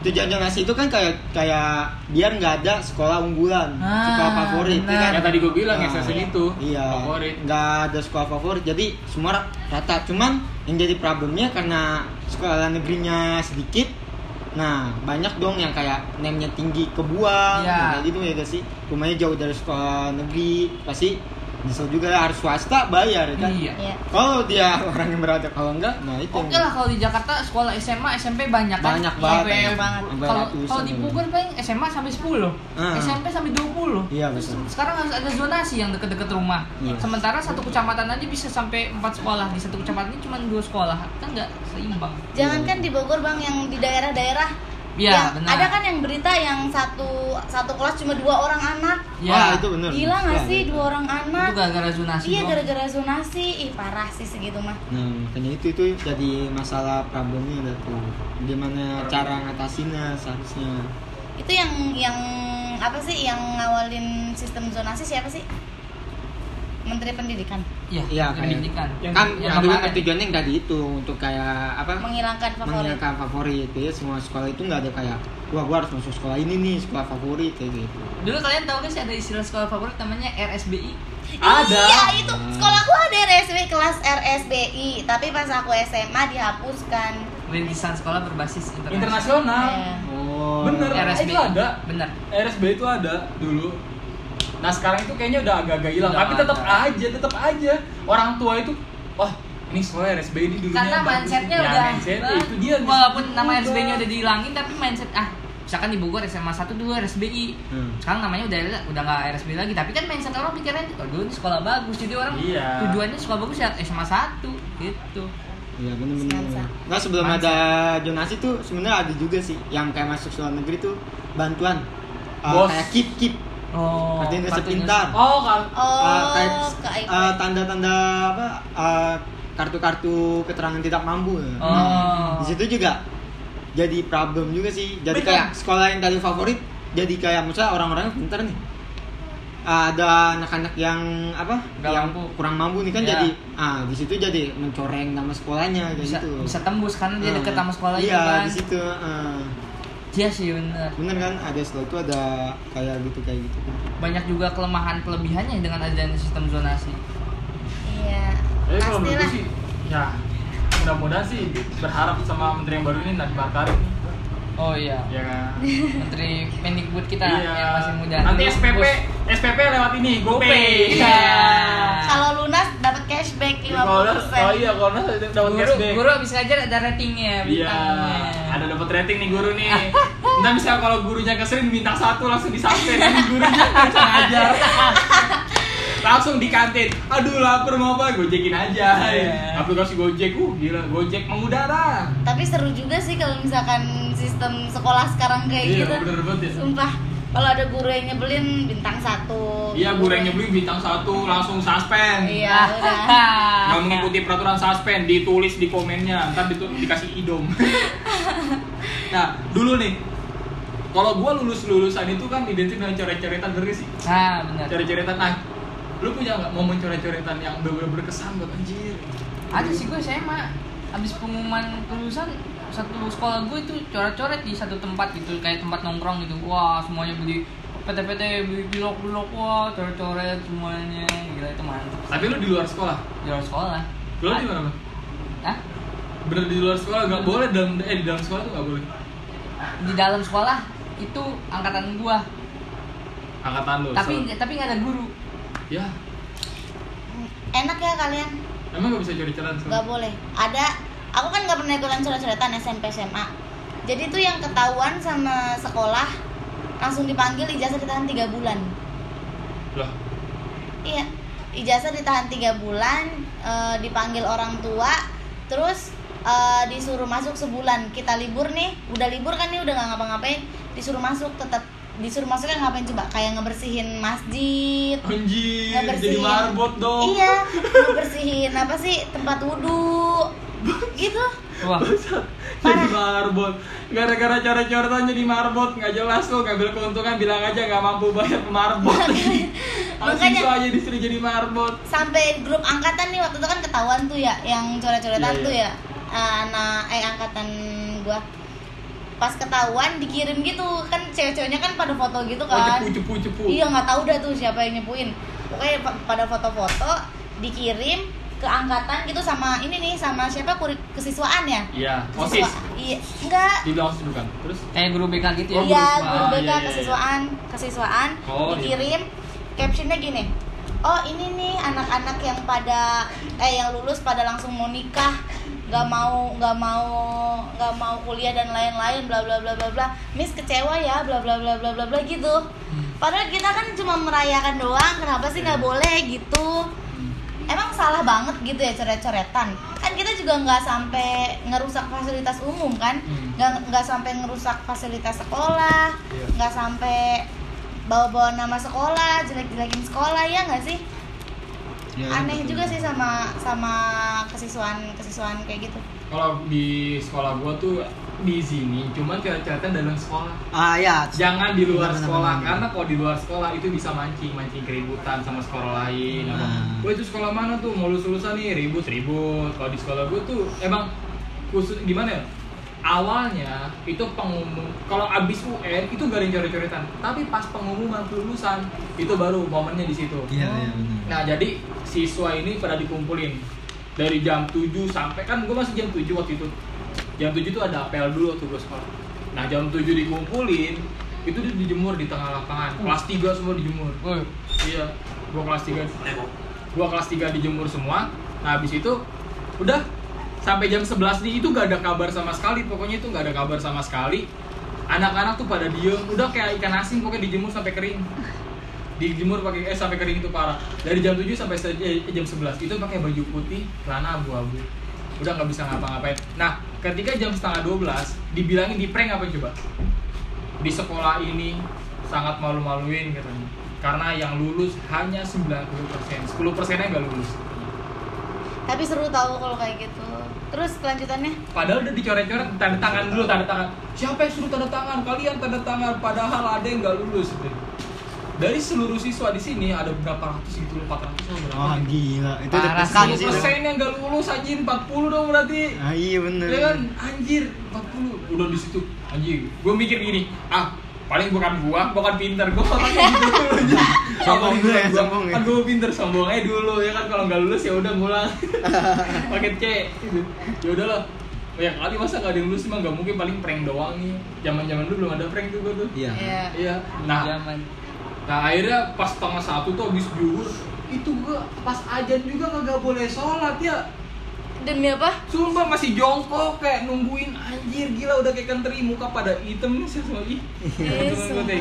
Tujuan zonasi itu kan kayak kayak biar nggak ada sekolah unggulan, Ah, sekolah favorit, ya benar. kan? yang tadi gue bilang Ah, SSN itu Iya. favorit Nggak ada sekolah favorit, jadi semua rata. Cuman yang jadi problemnya karena sekolah negerinya sedikit, nah banyak dong yang kayak nemnya tinggi kebuang, Iya. kayak gitu ya gak sih? Rumahnya jauh dari sekolah negeri, pasti nyesel juga harus swasta bayar ya kan? Iya. Iya. Kalau dia orang yang berada, kalau enggak, nah itu. Oke lah kalau di Jakarta sekolah SMA SMP banyak kan. Banyak banget. ya. banget. Kalau kalau di ya. Bogor paling SMA sampai 10, Ah. SMP sampai 20. Iya betul. sekarang harus ada zonasi yang deket-deket rumah. Iya. Sementara satu kecamatan aja bisa sampai 4 sekolah. Di satu kecamatan ini cuma dua sekolah. Kan nggak seimbang. Jangankan di Bogor bang, yang di daerah-daerah, Iya, yang benar. ada kan yang berita yang satu satu kelas cuma dua orang anak. Ya. Wah, itu bener. Gila nggak Iya, sih iya. dua orang anak? Itu gara-gara zonasi Iya gara-gara zonasi, ih parah sih segitu mah. Nah, makanya itu itu jadi masalah problemnya ada tuh. Gimana cara ngatasinnya seharusnya. Itu yang yang apa sih yang ngawalin sistem zonasi siapa sih? Menteri Pendidikan Iya, Iya, kayak- pendidikan. Yang- kan yang yang dulu kemarin. tujuannya yang tadi itu untuk kayak apa? menghilangkan favorit. menghilangkan favorit ya semua sekolah itu nggak ada kayak wah gua harus masuk sekolah ini nih sekolah favorit kayak gitu Dulu kalian tahu gak sih ada istilah sekolah favorit namanya RSBI? Ada. Iya itu sekolahku ada RSBI kelas RSBI, tapi pas aku SMA dihapuskan. Rintisan sekolah berbasis internasional. internasional Iya. oh Bener. RSBI. Itu ada. Bener. RSB itu ada dulu. Nah sekarang itu kayaknya udah agak-agak hilang, tapi tetap aja, tetap aja orang tua itu, wah ini sekolah RSB ini dulunya Karena mindsetnya nih." Ya, udah mindsetnya itu dia. walaupun nama Udah. RSBI-nya udah dihilangin tapi mindset ah misalkan di Bogor SMA 1 dulu RSBI Hmm. sekarang namanya udah udah nggak RSBI lagi tapi kan mindset orang pikirannya oh dulu ini sekolah bagus jadi orang Iya. tujuannya sekolah bagus ya SMA 1 gitu Iya. Semansa. Nah sebelum ada jonasi tuh sebenarnya ada juga sih yang kayak masuk sekolah negeri tuh bantuan Uh, Bos. kayak keep keep oh kartu Indonesia kartu pintar. Oh kan. Oh, Uh, kayak uh, tanda-tanda apa uh, kartu-kartu keterangan tidak mampu. Oh. Di situ juga jadi problem juga sih. Jadi Bener. kayak sekolah yang tadi favorit jadi kayak misalnya orang-orang pintar nih. Uh, ada anak-anak yang apa? Nggak yang mampu. kurang mampu nih kan Iya. jadi ah di situ jadi mencoreng nama sekolahnya bisa gitu. bisa tembus karena dia Ah. deket sama sekolah iya, itu kan di situ. ah. Iya sih bener. bener kan ada setelah itu ada kayak gitu kayak gitu Banyak juga kelemahan kelebihannya dengan adanya sistem zonasi. iya Jadi kalau menurut sih, ya mudah-mudahan sih berharap sama menteri yang baru ini Nadiem Makarim Oh iya. ya kan Menteri Mendikbud kita Iya. yang masih muda. nanti SPP bos- SPP lewat ini GoPay. Iya. Iya. kalau lunas dapat cashback 50% Kalau udah- oh iya kalau udah dapat cashback guru habis ngajar ada ratingnya, Iya, ada dapat rating nih guru nih. Entah misalnya kalau gurunya keselin bintang satu langsung disampein gurunya bisa ngajar. Langsung di kantin. Aduh lapar mau apa? Gojekin aja. Iya. Aplikasi Gojek, uh gila, Gojek mengudara. tapi seru juga sih kalau misalkan sistem sekolah sekarang kayak Iya, gitu bener banget ya. sumpah kalau ada guru yang nyebelin bintang satu Iya, guru yang nyebelin bintang satu langsung suspend. iya udah Nggak mengikuti peraturan suspend, ditulis di komennya, ntar ditu- dikasih idom. nah, dulu nih, kalau gua lulus lulusan itu kan identik dengan coret-coretan bener gak sih? Nah, benar. coret-coretan nah lu punya nggak momen coret-coretan yang bener-bener berkesan buat anjir? Ada sih gue SMA habis pengumuman kelulusan satu sekolah gue itu coret-coret di satu tempat gitu kayak tempat nongkrong gitu. Wah semuanya beli PT-PT beli pilok-pilok wah coret-coret semuanya. Gila itu mantap tapi lu di luar sekolah? Di luar sekolah. Lu di mana Hah? bener di luar sekolah nggak boleh dalam eh di dalam sekolah tuh nggak boleh? Di dalam sekolah itu angkatan gua. Angkatan lu tapi so- tapi nggak ada guru ya. Enak ya kalian. Emang nggak bisa sekolah? nggak boleh. Ada aku kan nggak pernah ikutan coret-coretan SMP SMA jadi tuh yang ketahuan sama sekolah langsung dipanggil ijazah ditahan tiga bulan. Loh iya ijazah ditahan tiga bulan eh, dipanggil orang tua terus eh, disuruh masuk sebulan. Kita libur nih udah libur kan nih udah nggak ngapa-ngapain disuruh masuk tetap disuruh masuknya ngapain coba? Kayak ngebersihin masjid anjir ngebersihin jadi marbot dong. Iya ngebersihin apa sih tempat wudhu. Gitu. Wah. Jadi marbot? Gara-gara coret-coretan jadi marbot. Nggak jelas lo ngambil keuntungan bilang aja nggak mampu bayar marbot. Makanya- aja disuruh jadi marbot. Sampai grup angkatan nih waktu itu kan ketahuan tuh ya yang coret-coretan Iya, iya. tuh ya. Anak eh angkatan gua pas ketahuan dikirim gitu. Kan cewek-ceweknya kan pada foto gitu oh kan. cepu cepu cepu. Iya nggak tahu dah tuh siapa yang nyepuin. Pokoknya pa- pada foto-foto dikirim ke angkatan gitu sama ini nih sama siapa kurik kesiswaan ya? Iya Kesiswa- osis. iya enggak. Dibilang osis bukan terus? Kayak guru BK gitu ya? Oh, iya guru ah, BK iya, iya, iya. kesiswaan kesiswaan Oh, iya. dikirim. Captionnya gini oh ini nih anak-anak yang pada eh yang lulus pada langsung mau nikah nggak mau nggak mau nggak mau kuliah dan lain-lain bla bla bla bla bla. Miss kecewa ya bla bla bla bla bla bla gitu. Padahal kita kan cuma merayakan doang kenapa sih nggak boleh gitu. Emang salah banget gitu ya coret-coretan. Kan kita juga nggak sampai ngerusak fasilitas umum kan? Hmm. nggak nggak sampai ngerusak fasilitas sekolah Iya. nggak sampai bawa-bawa nama sekolah jelek-jelekin sekolah ya nggak sih Ya, aneh betul. juga sih sama sama kesiswaan kesiswaan kayak gitu. Kalau di sekolah gua tuh diizinin cuman coret-coretan dalam sekolah. Ah ya. Jangan di luar Benar, benar, sekolah benar. karena kalau di luar sekolah itu bisa mancing mancing keributan sama sekolah lain apa. Nah. Wah itu sekolah mana tuh? Mau lulus lulusan nih ribut ribut kalau di sekolah gue tuh emang khusus gimana ya awalnya itu pengumum kalau abis UN itu gak ada yang coret-coretan tapi pas pengumuman kelulusan itu baru momennya di situ iya iya benar Nah jadi siswa ini pada dikumpulin dari jam 7 sampai kan gue masih jam 7 waktu itu. Jam 7 itu ada apel dulu waktu gue sekolah. Nah jam 7 dikumpulin itu di- dijemur di tengah lapangan. Kelas 3 semua dijemur. Woi, Iya, gua kelas 3 gua kelas 3 dijemur semua. Nah habis itu udah sampai jam 11 nih itu gak ada kabar sama sekali. Pokoknya itu gak ada kabar sama sekali. Anak-anak tuh pada diem, udah kayak ikan asin pokoknya dijemur sampai kering. Dijemur pakai eh sampai kering itu parah. Dari jam 7 sampai eh, jam 11 itu pakai baju putih celana abu-abu. Udah nggak bisa ngapa-ngapain. Nah ketika jam setengah 12 dibilangin di prank apa coba? Di sekolah ini sangat malu-maluin katanya. Karena yang lulus hanya 90% 10 persennya nggak lulus. Tapi seru tahu kalau kayak gitu terus kelanjutannya? Padahal udah dicoret-coret tanda tangan dulu tanda tangan. Siapa yang suruh tanda tangan? Kalian tanda tangan padahal ada yang nggak lulus. Gitu. dari seluruh siswa di sini ada berapa ratus gitu loh 400 atau berapa? Oh gila. Itu udah sih. persen yang nggak lulus anjir 40 dong berarti. Ah iya bener. Ya kan? Anjir 40 udah di situ. Anjing gue mikir gini ah paling bukan gua bukan pinter gua otaknya gitu dulu. Sombong dulu ya, sombong ya. kan pinter sombong aja dulu ya kan kalau nggak lulus ya udah ngulang pakai C gitu. ya udahlah ya kali masa nggak ada yang lulus emang nggak mungkin paling prank doang nih zaman zaman dulu belum ada prank tuh gua tuh Iya. Iya. iya nah Zaman. Nah akhirnya pas setengah satu tuh habis zuhur itu gua pas ajan juga kagak boleh sholat ya Demi apa? Sumpah masih jongkok kayak nungguin anjir gila udah kayak kenteri muka pada hitam nih semua ih.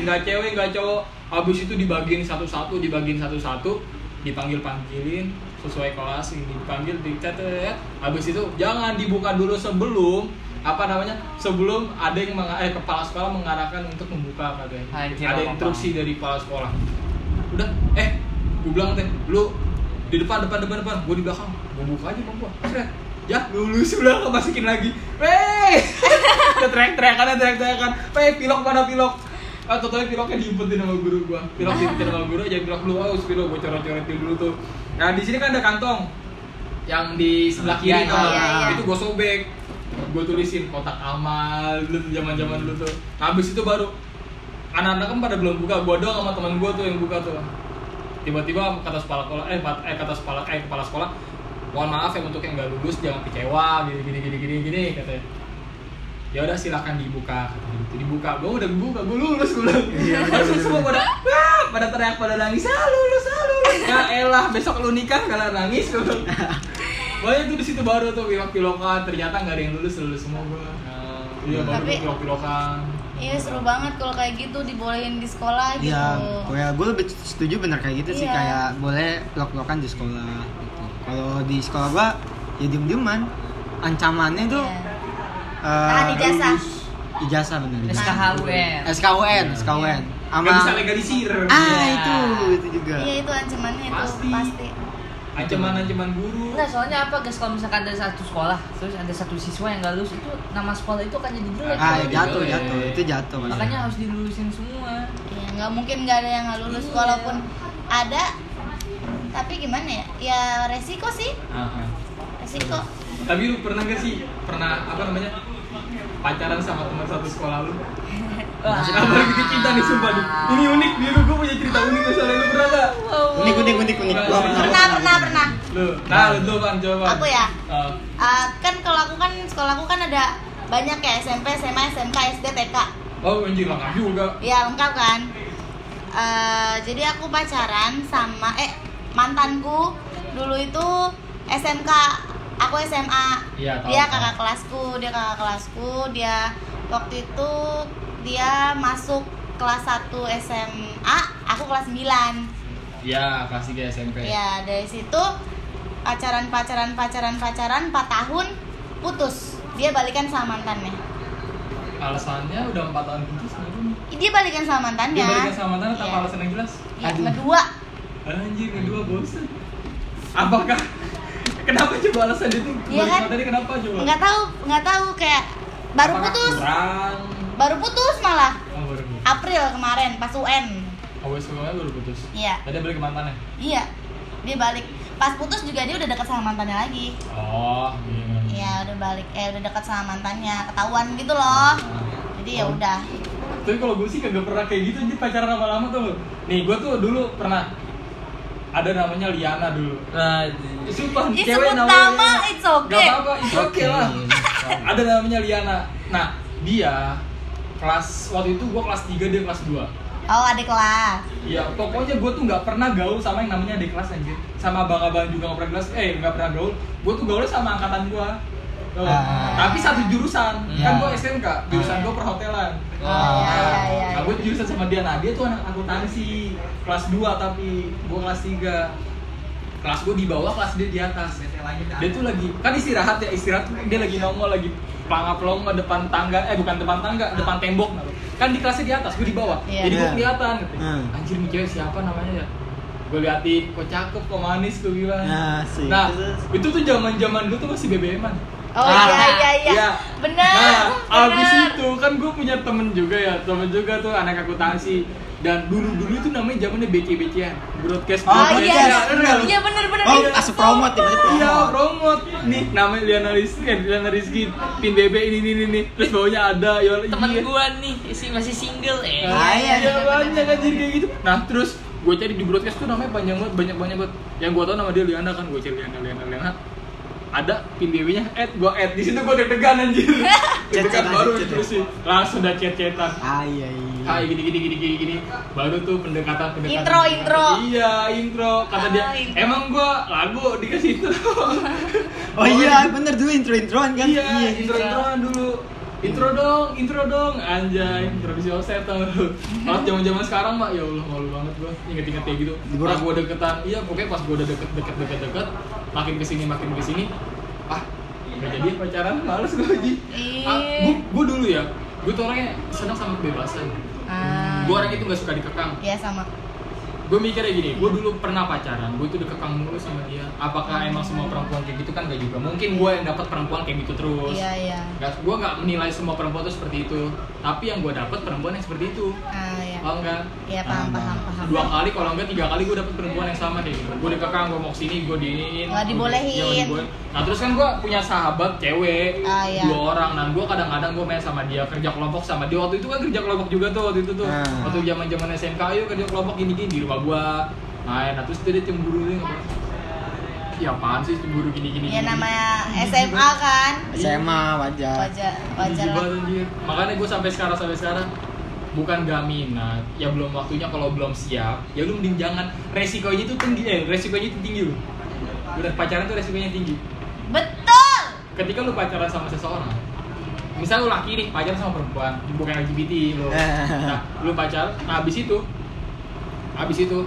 Nggak cewek nggak cowok. Habis itu dibagiin satu-satu, dibagiin satu-satu, dipanggil panggilin sesuai kelas dipanggil dicatat. Habis itu jangan dibuka dulu sebelum apa namanya sebelum ada yang meng- eh, kepala sekolah mengarahkan untuk membuka katanya. Anjir, ada instruksi dari kepala sekolah. Udah, eh, gue bilang teh, lu di depan depan depan depan, gue di belakang, gue buka aja bang gua, seret, ya lulus nggak masukin lagi, weh, kita teriak teriakan teriak teriakan, weh pilok mana pilok, ah totalnya piloknya diumpetin sama guru gua, pilok diumpetin sama guru aja pilok lu, oh pilok. Gue coret coretin dulu tuh, nah di sini kan ada kantong, yang di sebelah kiri. Iya, tuh, iya, iya. itu gue sobek, gue tulisin kotak amal dulu zaman zaman dulu tuh, habis itu baru anak-anak kan pada belum buka, gua doang sama teman gua tuh yang buka tuh tiba-tiba kata kepala sekolah eh, eh kata kepala eh kepala sekolah mohon maaf ya untuk yang nggak lulus jangan kecewa gini gini gini gini gini katanya. Ya udah silakan dibuka gitu dibuka. Gue udah buka gue lulus gue bilang. Langsung semua pada wah pada teriak pada nangis ah lulus ah lulus. Ya elah besok lu nikah kalau nangis gue Pokoknya itu di situ baru tuh pilok-pilokan ternyata nggak ada yang lulus lulus semua gue iya baru Tapi- pilok-pilokan Iya seru banget kalau kayak gitu dibolehin di sekolah gitu. Iya, ya gue lebih setuju bener kayak gitu sih Iya. kayak boleh pelok-pelokan di sekolah gitu. Kalau di sekolah gua ya diem-dieman. Ancamannya tuh Iya. eh, Tahan ijazah. ijazah bener. SKHUN. SKUN, SKUN. Sama nggak bisa legalisir Ah, Iya. itu itu juga. Iya itu ancamannya itu Pasti. pasti. Ancaman-ancaman guru Enggak, soalnya apa guys kalau misalkan ada satu sekolah terus ada satu siswa yang nggak lulus itu nama sekolah itu akan jadi jelek. Ah, Iya, jatuh, iya. jatuh. Itu jatuh. Makanya harus dilulusin semua. Iya nggak mungkin nggak ada yang nggak lulus Iya. walaupun ada. Tapi gimana ya? Ya resiko sih, Aha. resiko. Tapi lu pernah gak sih pernah apa namanya pacaran sama teman satu sekolah lu? Wah. Apa lagi cinta nih sumpah nih. Ini unik, nih lu gue punya cerita unik masalah lu pernah gak? Unik, unik, unik, unik. Gua Pernah pernah pernah. Lu, nah lu tuh kan coba. Aku ya? Uh, Ah, kan kalau aku kan sekolahku kan ada banyak ya SMP, SMA, SMK, SD, TK. oh anjir lengkap juga. Ya lengkap kan. Eh, jadi aku pacaran sama eh mantanku dulu itu SMK, aku SMA. Iya, tahu, dia tahu. kakak kelasku, dia kakak kelasku, dia waktu itu dia masuk kelas 1 SMA, aku kelas 9. Iya, kelas 3 SMP. Ya, dari situ pacaran pacaran pacaran pacaran 4 tahun putus. Dia balikan sama mantannya. Alasannya udah 4 tahun putus kenapa? Dia balikan sama mantannya. Dia balikan sama mantan tanpa Iya. alasan yang jelas. Ya, Aduh. kedua Anjir, kedua bosan. Apakah kenapa coba alasan itu? Iya kan? Tadi kenapa coba? nggak tahu nggak tahu kayak baru Apakah putus Kurang. baru putus malah Oh, baru putus. April kemarin pas UN Oh, sebelumnya baru putus. iya Tadi balik ke mantannya. iya dia balik pas putus juga dia udah dekat sama mantannya lagi Oh, iya. iya udah balik eh udah dekat sama mantannya ketahuan gitu loh jadi ya Oh. udah Tapi kalau gue sih kagak pernah kayak gitu, jadi pacaran lama-lama tuh. Nih, gue tuh dulu pernah ada namanya Liana dulu. Nah, Sumpah, cewek namanya nama, it's okay. Gak apa-apa, it's okay lah. Ada namanya Liana. Nah, dia kelas waktu itu gue kelas 3 dia kelas 2 oh adik kelas. Ya pokoknya gue tuh nggak pernah gaul sama yang namanya adik kelas anjir. Sama abang-abang juga nggak pernah kelas, eh nggak pernah gaul. Gue tuh gaulnya sama angkatan gue Ah. Tapi satu jurusan, Iya. kan gue SMK, jurusan gue perhotelan. Oh iya iya iya Nah, gue jurusan sama dia, nah dia tuh anak akuntansi. Kelas 2 tapi, gue kelas 3 Kelas gue di bawah, kelas dia di atas Dia tuh lagi, kan istirahat ya, istirahat tuh dia lagi nongol, lagi pelangga-pelongo depan tangga, eh bukan depan tangga, depan tembok Kan di kelasnya di atas, gue di bawah Iya. Jadi gue Iya. kelihatan gitu. Hmm. Anjir nih cewek siapa namanya ya? Gue liatin, kok cakep, kok manis, gue bilang Nah, sih. Nah, Terus? itu tuh zaman zaman dulu tuh masih BBM-an oh Ah, iya iya iya iya. benar Nah, abis benar. itu kan gue punya temen juga ya, temen juga tuh anak akuntansi. Dan dulu dulu itu namanya zamannya BC BCan broadcast Oh Oh, iya, iya, real. iya bener bener. Oh, Iya, asup promote ya, Iya, promote. promote. Nih, namanya Liana Rizky, eh, Liana Rizky, pin BB ini ini ini, nih. Terus bawahnya ada Yola temen iya. gua nih isi masih single eh Ah, iya, iya, iya, banyak anjir kayak gitu. Nah, terus gue cari di broadcast tuh namanya panjang banget, banyak banyak banget. Yang gue tau nama dia Liana kan, gue cari Liana, Liana, Liana. Ada pin BB-nya, add, gue add. Di situ gue deg-degan anjir. Deg-degan baru terus sih. Langsung udah chat-chatan. Ah iya iya. Hai gini gini gini gini gini baru tuh pendekatan pendekatan Intro, intro. iya intro kata dia Ah, intro. emang gua lagu dikasih intro Oh iya, bener dulu intro-introan kan? iya intro introan dulu intro dong intro dong. Anjay introduce yourself tau lu pas zaman zaman sekarang mak ya allah malu banget gua. Inget inget kayak gitu. Pas gua deketan iya pokoknya pas gua udah deket deket deket deket makin ke sini makin ke sini ah udah jadi pacaran males gua aja ah, Ih. gua, gua dulu ya gua tuh orangnya senang sama kebebasan. Ah. gua orang itu nggak suka dikekang. Iya sama. Gue mikirnya gini, gue dulu pernah pacaran, gue tuh dikekang mulu sama dia. Apakah emang semua perempuan kayak gitu kan gak juga? Mungkin gue yang dapat perempuan kayak gitu terus. Iya iya. Gak, gue nggak menilai semua perempuan tuh seperti itu. Tapi yang gue dapat perempuan yang seperti itu. Ah iya. Paham kan? Iya paham Nah, paham paham. Dua kali kalau enggak tiga kali gue dapet perempuan yang sama kayak gitu. Gue dikekang, gue mau ke sini, gue diinin. Nggak dibolehin. Iya, nggak dibolehin. Nah terus kan gue punya sahabat cewek Ah, iya. dua orang. Nah gue kadang-kadang gue main sama dia kerja kelompok sama dia. Waktu itu kan kerja kelompok juga tuh waktu itu tuh. Ah. Waktu zaman zaman SMK ayo kerja kelompok gini-gini di rumah gue. Nah, nah terus dia cemburu nih apa? Ya apaan sih cemburu gini-gini? Ya gini? namanya SMA kan. SMA wajar. Wajar wajar lah. Makanya gue sampai sekarang sampai sekarang bukan gak minat, ya belum waktunya kalau belum siap, ya lu mending jangan. Resikonya itu tinggi, eh resikonya itu tinggi lu. Udah pacaran tuh resikonya tinggi. Betul. Ketika lu pacaran sama seseorang, misal lu laki nih pacaran sama perempuan, bukan LGBT lu. Nah, lu pacaran, nah habis itu, habis itu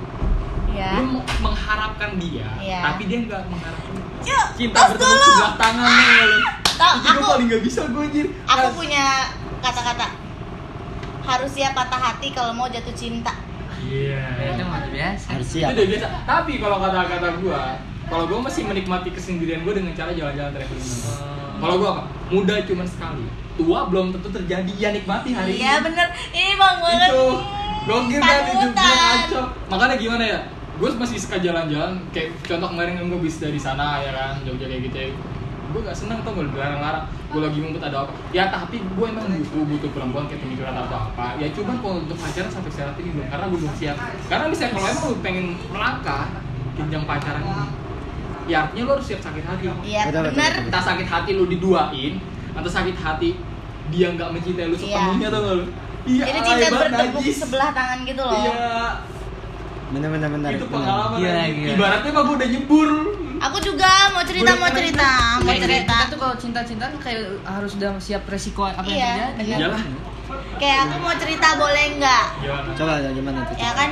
Iya. lu mengharapkan dia, Iya. tapi dia nggak mengharapkan. Yuk, Cinta tos bertepuk dulu. sebelah tangan nih. Tau, Itu gue aku- paling gak bisa gue anjir. Aku punya kata-kata. Harus siap patah hati kalau mau jatuh cinta. Iya. itu mah biasa Harus itu udah biasa tapi kalau kata-kata gue kalau gue masih menikmati kesendirian gue dengan cara jalan-jalan traveling kalau gue apa muda cuma sekali tua belum tentu terjadi ya nikmati hari Iya ini bener. Ini bang banget. itu gokil kan itu ngaco makanya gimana ya? Gue masih suka jalan-jalan. Kayak contoh kemarin kan gue bis dari sana ya kan? Jogja kayak gitu ya. Gue gak seneng tau gue dilarang-larang gue lagi ngumpet ada apa. Ya tapi gue emang butuh butuh perempuan kayak pemikiran atau apa. Ya cuma kalau untuk pacaran sampai saat ini belum karena gue belum siap. Karena misalnya kalau emang lu pengen melangkah jenjang pacaran ini. Ya artinya lu harus siap sakit hati. Iya betul. entah sakit hati lu diduain atau sakit hati dia nggak mencintai lu Iya. sepenuhnya tuh lu iya Jadi cinta hebat, bertepuk najis. sebelah tangan gitu loh. iya Bener bener bener. itu pengalaman Iya, iya. ibaratnya mah gue udah nyebur Aku juga mau cerita Boleh mau cerita mau Kayak cerita. kita tuh kalau cinta-cintaan kayak harus udah siap resiko apa Iya, yang terjadi bener. iyalah Kayak aku mau cerita boleh nggak? Coba ya gimana tuh? Ya kan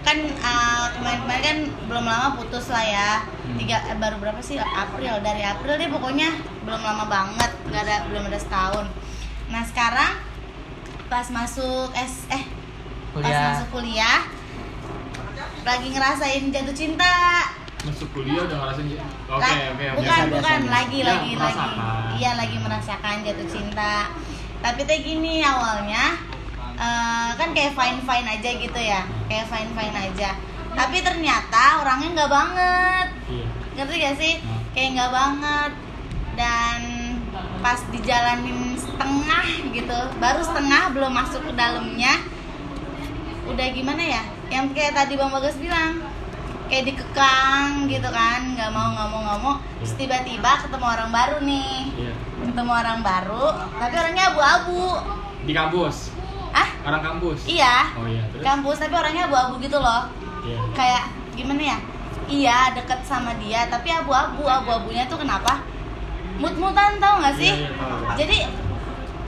kan uh, kemarin-kemarin kan belum lama putus lah ya Hmm. tiga eh, baru berapa sih April dari April deh pokoknya belum lama banget nggak ada belum ada setahun nah sekarang pas masuk S eh pas Kuliah. masuk kuliah lagi ngerasain jatuh cinta. Masuk kuliah udah ngerasain oke oke oke. bukan Biasa, bukan biasa. lagi Ya, lagi lagi. iya lagi merasakan jatuh cinta. Tapi teh gini awalnya eh, kan kayak fine fine aja gitu ya kayak fine fine aja. Tapi ternyata orangnya nggak banget. Iya. Ngerti gak sih? Kayak nggak banget. Dan pas dijalanin setengah gitu baru setengah belum masuk ke dalamnya udah gimana ya? Yang kayak tadi bang bagas bilang kayak dikekang gitu kan nggak mau nggak mau nggak mau terus tiba-tiba ketemu orang baru nih. Iya. Ketemu orang baru tapi orangnya abu-abu. Di kampus? Ah orang kampus? Iya. Oh iya terus? Kampus tapi orangnya abu-abu gitu loh. Iya. Kayak gimana ya? Iya deket sama dia tapi abu-abu. Abu-abunya tuh kenapa mut-mutan tau gak sih? Iya, iya, jadi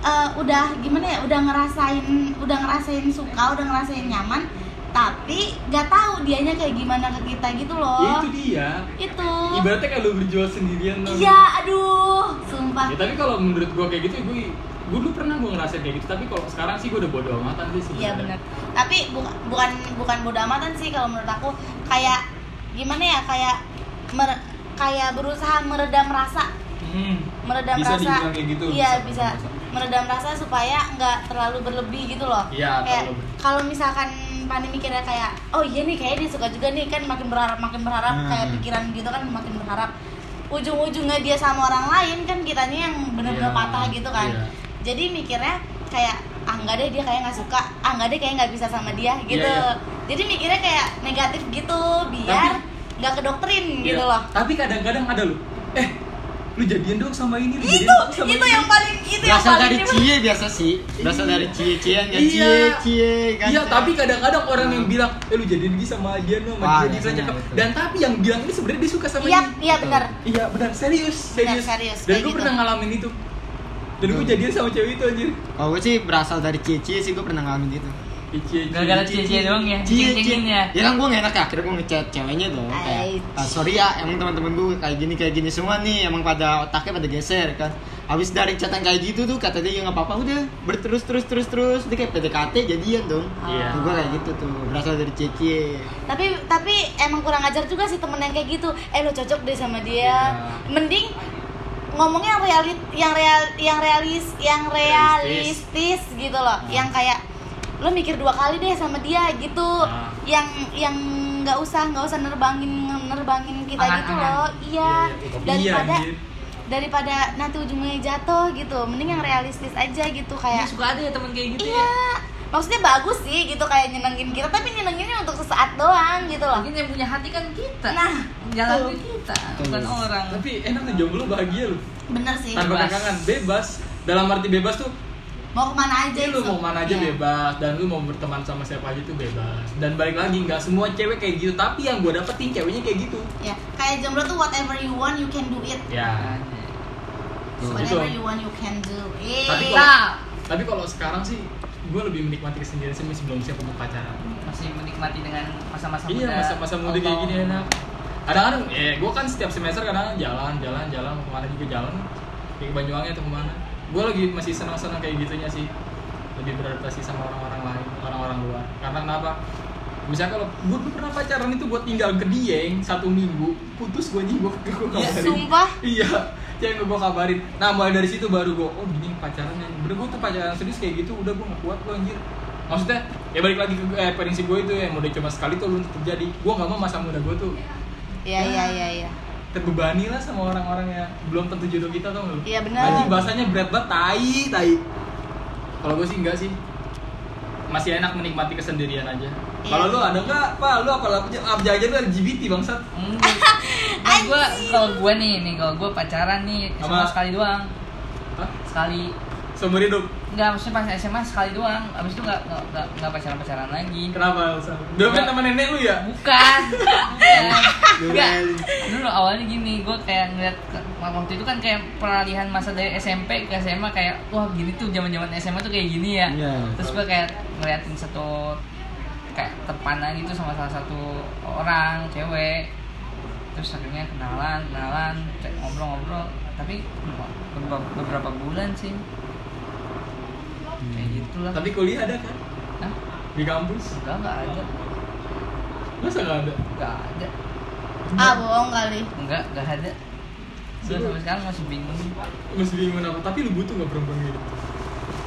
eh, udah gimana ya udah ngerasain udah ngerasain suka udah ngerasain nyaman tapi gak tahu dianya kayak gimana ke kita gitu Ya, loh itu dia. Itu. Ibaratnya kayak lu berjuang sendirian iya aduh sumpah. Ya tapi kalau menurut gua kayak gitu gue gue dulu pernah gue ngerasain kayak gitu tapi kalau sekarang sih gue udah bodo amatan sih Iya sebenarnya. benar. Tapi bukan bukan bukan bodo amatan sih kalau menurut aku kayak gimana ya kayak mer- kayak berusaha meredam rasa, Hmm. meredam Bisa rasa. kayak gitu, Iya bisa bisa. meredam rasa. supaya nggak terlalu berlebih gitu loh Iya, kayak kalau misalkan Pani mikirnya kayak oh iya nih kayaknya dia suka juga nih kan makin berharap makin berharap Hmm. kayak pikiran gitu kan makin berharap ujung-ujungnya dia sama orang lain kan kitanya yang bener-bener Iya, patah gitu kan iya. jadi mikirnya kayak ah nggak deh dia kayak nggak suka ah nggak deh kayak nggak bisa sama dia gitu iya. jadi mikirnya kayak negatif gitu biar nggak kedoktrin gitu Iya. loh Tapi kadang-kadang ada lu. Eh, lu jadian dong sama ini, lu itu jadian dong sama itu ini. yang paling itu yang berasal paling dari cie biasa sih berasal Iya. dari cie cie nggak Iya. cie cie kan Iya, tapi kadang-kadang orang yang bilang, "Eh lu jadian lagi sama dia no, sama dia dia cakep." Dan tapi yang bilang ini sebenarnya dia suka sama iya ini. iya benar Iya, benar, serius, serius. serius, Dan gue gitu. pernah ngalamin itu. Dan gue Betul. jadian sama cewek itu anjir. kalau gue sih berasal dari cie cie sih gue pernah ngalamin itu Gara-gara cie-cie doang ya, ceng-cengin ya. ya kan gue gak enak ya akhirnya gue ngechat ceweknya dong kayak. "Ah, sorry ya emang teman-teman gue kayak gini kayak gini semua nih emang pada otaknya pada geser kan habis dari chatan kayak gitu tuh kata dia ya nggak apa-apa udah berterus terus terus terus dia kayak PDKT jadian dong Iya. Tuh, gue kayak gitu tuh berasal dari cie cie tapi tapi emang kurang ajar juga sih temen yang kayak gitu eh lo cocok deh sama dia Iya. mending ngomongnya yang realit yang real yang realis yang Realistis. realistis gitu loh Hmm. yang kayak lo mikir dua kali deh sama dia gitu Nah. yang yang nggak usah nggak usah nerbangin nerbangin kita gitu Angan-angan. loh iya Iya, iya. Iya, daripada daripada nanti ujungnya jatuh gitu mending yang realistis aja gitu kayak suka ada ya temen kayak gitu ya. iya maksudnya bagus sih gitu kayak nyenengin kita tapi nyenenginnya untuk sesaat doang gitu loh Mungkin yang punya hati kan kita. Nah, jalan kita, bukan orang. Tapi enak tuh jomblo bahagia lu. bener sih Tanpa Bebas. kekangan, bebas. Dalam arti bebas tuh mau ke mana aja Jadi lu mau mana aja Iya. bebas dan lu mau berteman sama siapa aja tuh bebas. Dan balik lagi nggak semua cewek kayak gitu, tapi yang gue dapetin ceweknya kayak gitu. ya kayak jomblo tuh whatever you want you can do it Ya. Whatever you want you can do it Tapi Kita Tapi kalau sekarang sih gue lebih menikmati kesendirian sih sebelum siap untuk pacaran. masih menikmati dengan masa-masa muda. Iya masa-masa muda kayak gini enak. Kadang-kadang, eh gue kan setiap semester kadang jalan, jalan, jalan mau ke mana juga jalan. Kayak ke Banyuwangi atau ke mana. Gue lagi masih senang-senang kayak gitunya sih. Lebih beradaptasi sama orang-orang lain, orang-orang luar. Karena kenapa? Misalnya kalau gue pernah pacaran itu buat tinggal ke Dieng satu minggu, putus gue nih gue gue Iya, kabarin. sumpah Iya, cewek gue kabarin. Nah mulai dari situ baru gue, oh gini pacarannya. Bener gue tuh pacaran serius kayak gitu, udah gue gak kuat gue anjir. Maksudnya, ya balik lagi ke eh, prinsip gue itu yang udah cuma sekali tuh belum terjadi. Gue gak mau masa muda gue tuh iya iya iya iya terbebani lah sama orang-orang yang belum tentu jodoh kita tau gak lu? Iya, benar. Anjing bahasanya berat banget, tai, tai. Kalau gue sih enggak sih. Masih enak menikmati kesendirian aja. Iya. Kalau lu ada enggak? Pak, lu apa apa aja lu LGBT bangsat? Nah, gua kalau gua nih, nih kalau gua pacaran nih Sama- sama sekali doang. Hah? Sekali. Seumur hidup. Enggak, maksudnya pas SMA sekali doang. Abis itu enggak enggak enggak, enggak pacaran-pacaran lagi. Kenapa? Dulu kan sama nenek lu ya? Bukan. Enggak. Dulu awalnya gini, gue kayak ngeliat waktu itu kan kayak peralihan masa dari SMP ke SMA kayak wah gini tuh zaman-zaman SMA tuh kayak gini ya. Iya. Terus gue kayak ngeliatin satu kayak terpana gitu sama salah satu orang cewek. Terus akhirnya kenalan, kenalan, cek ngobrol-ngobrol. Tapi beberapa, beberapa bulan sih. Kayak gitulah. Tapi kuliah ada kan? Hah? Di kampus? Enggak, enggak ada. Masa nggak ada? Enggak ada. ah bohong kali Enggak, enggak ada. Gue Serius? sampai sekarang masih bingung. Masih bingung apa? Tapi lu butuh nggak perempuan gitu?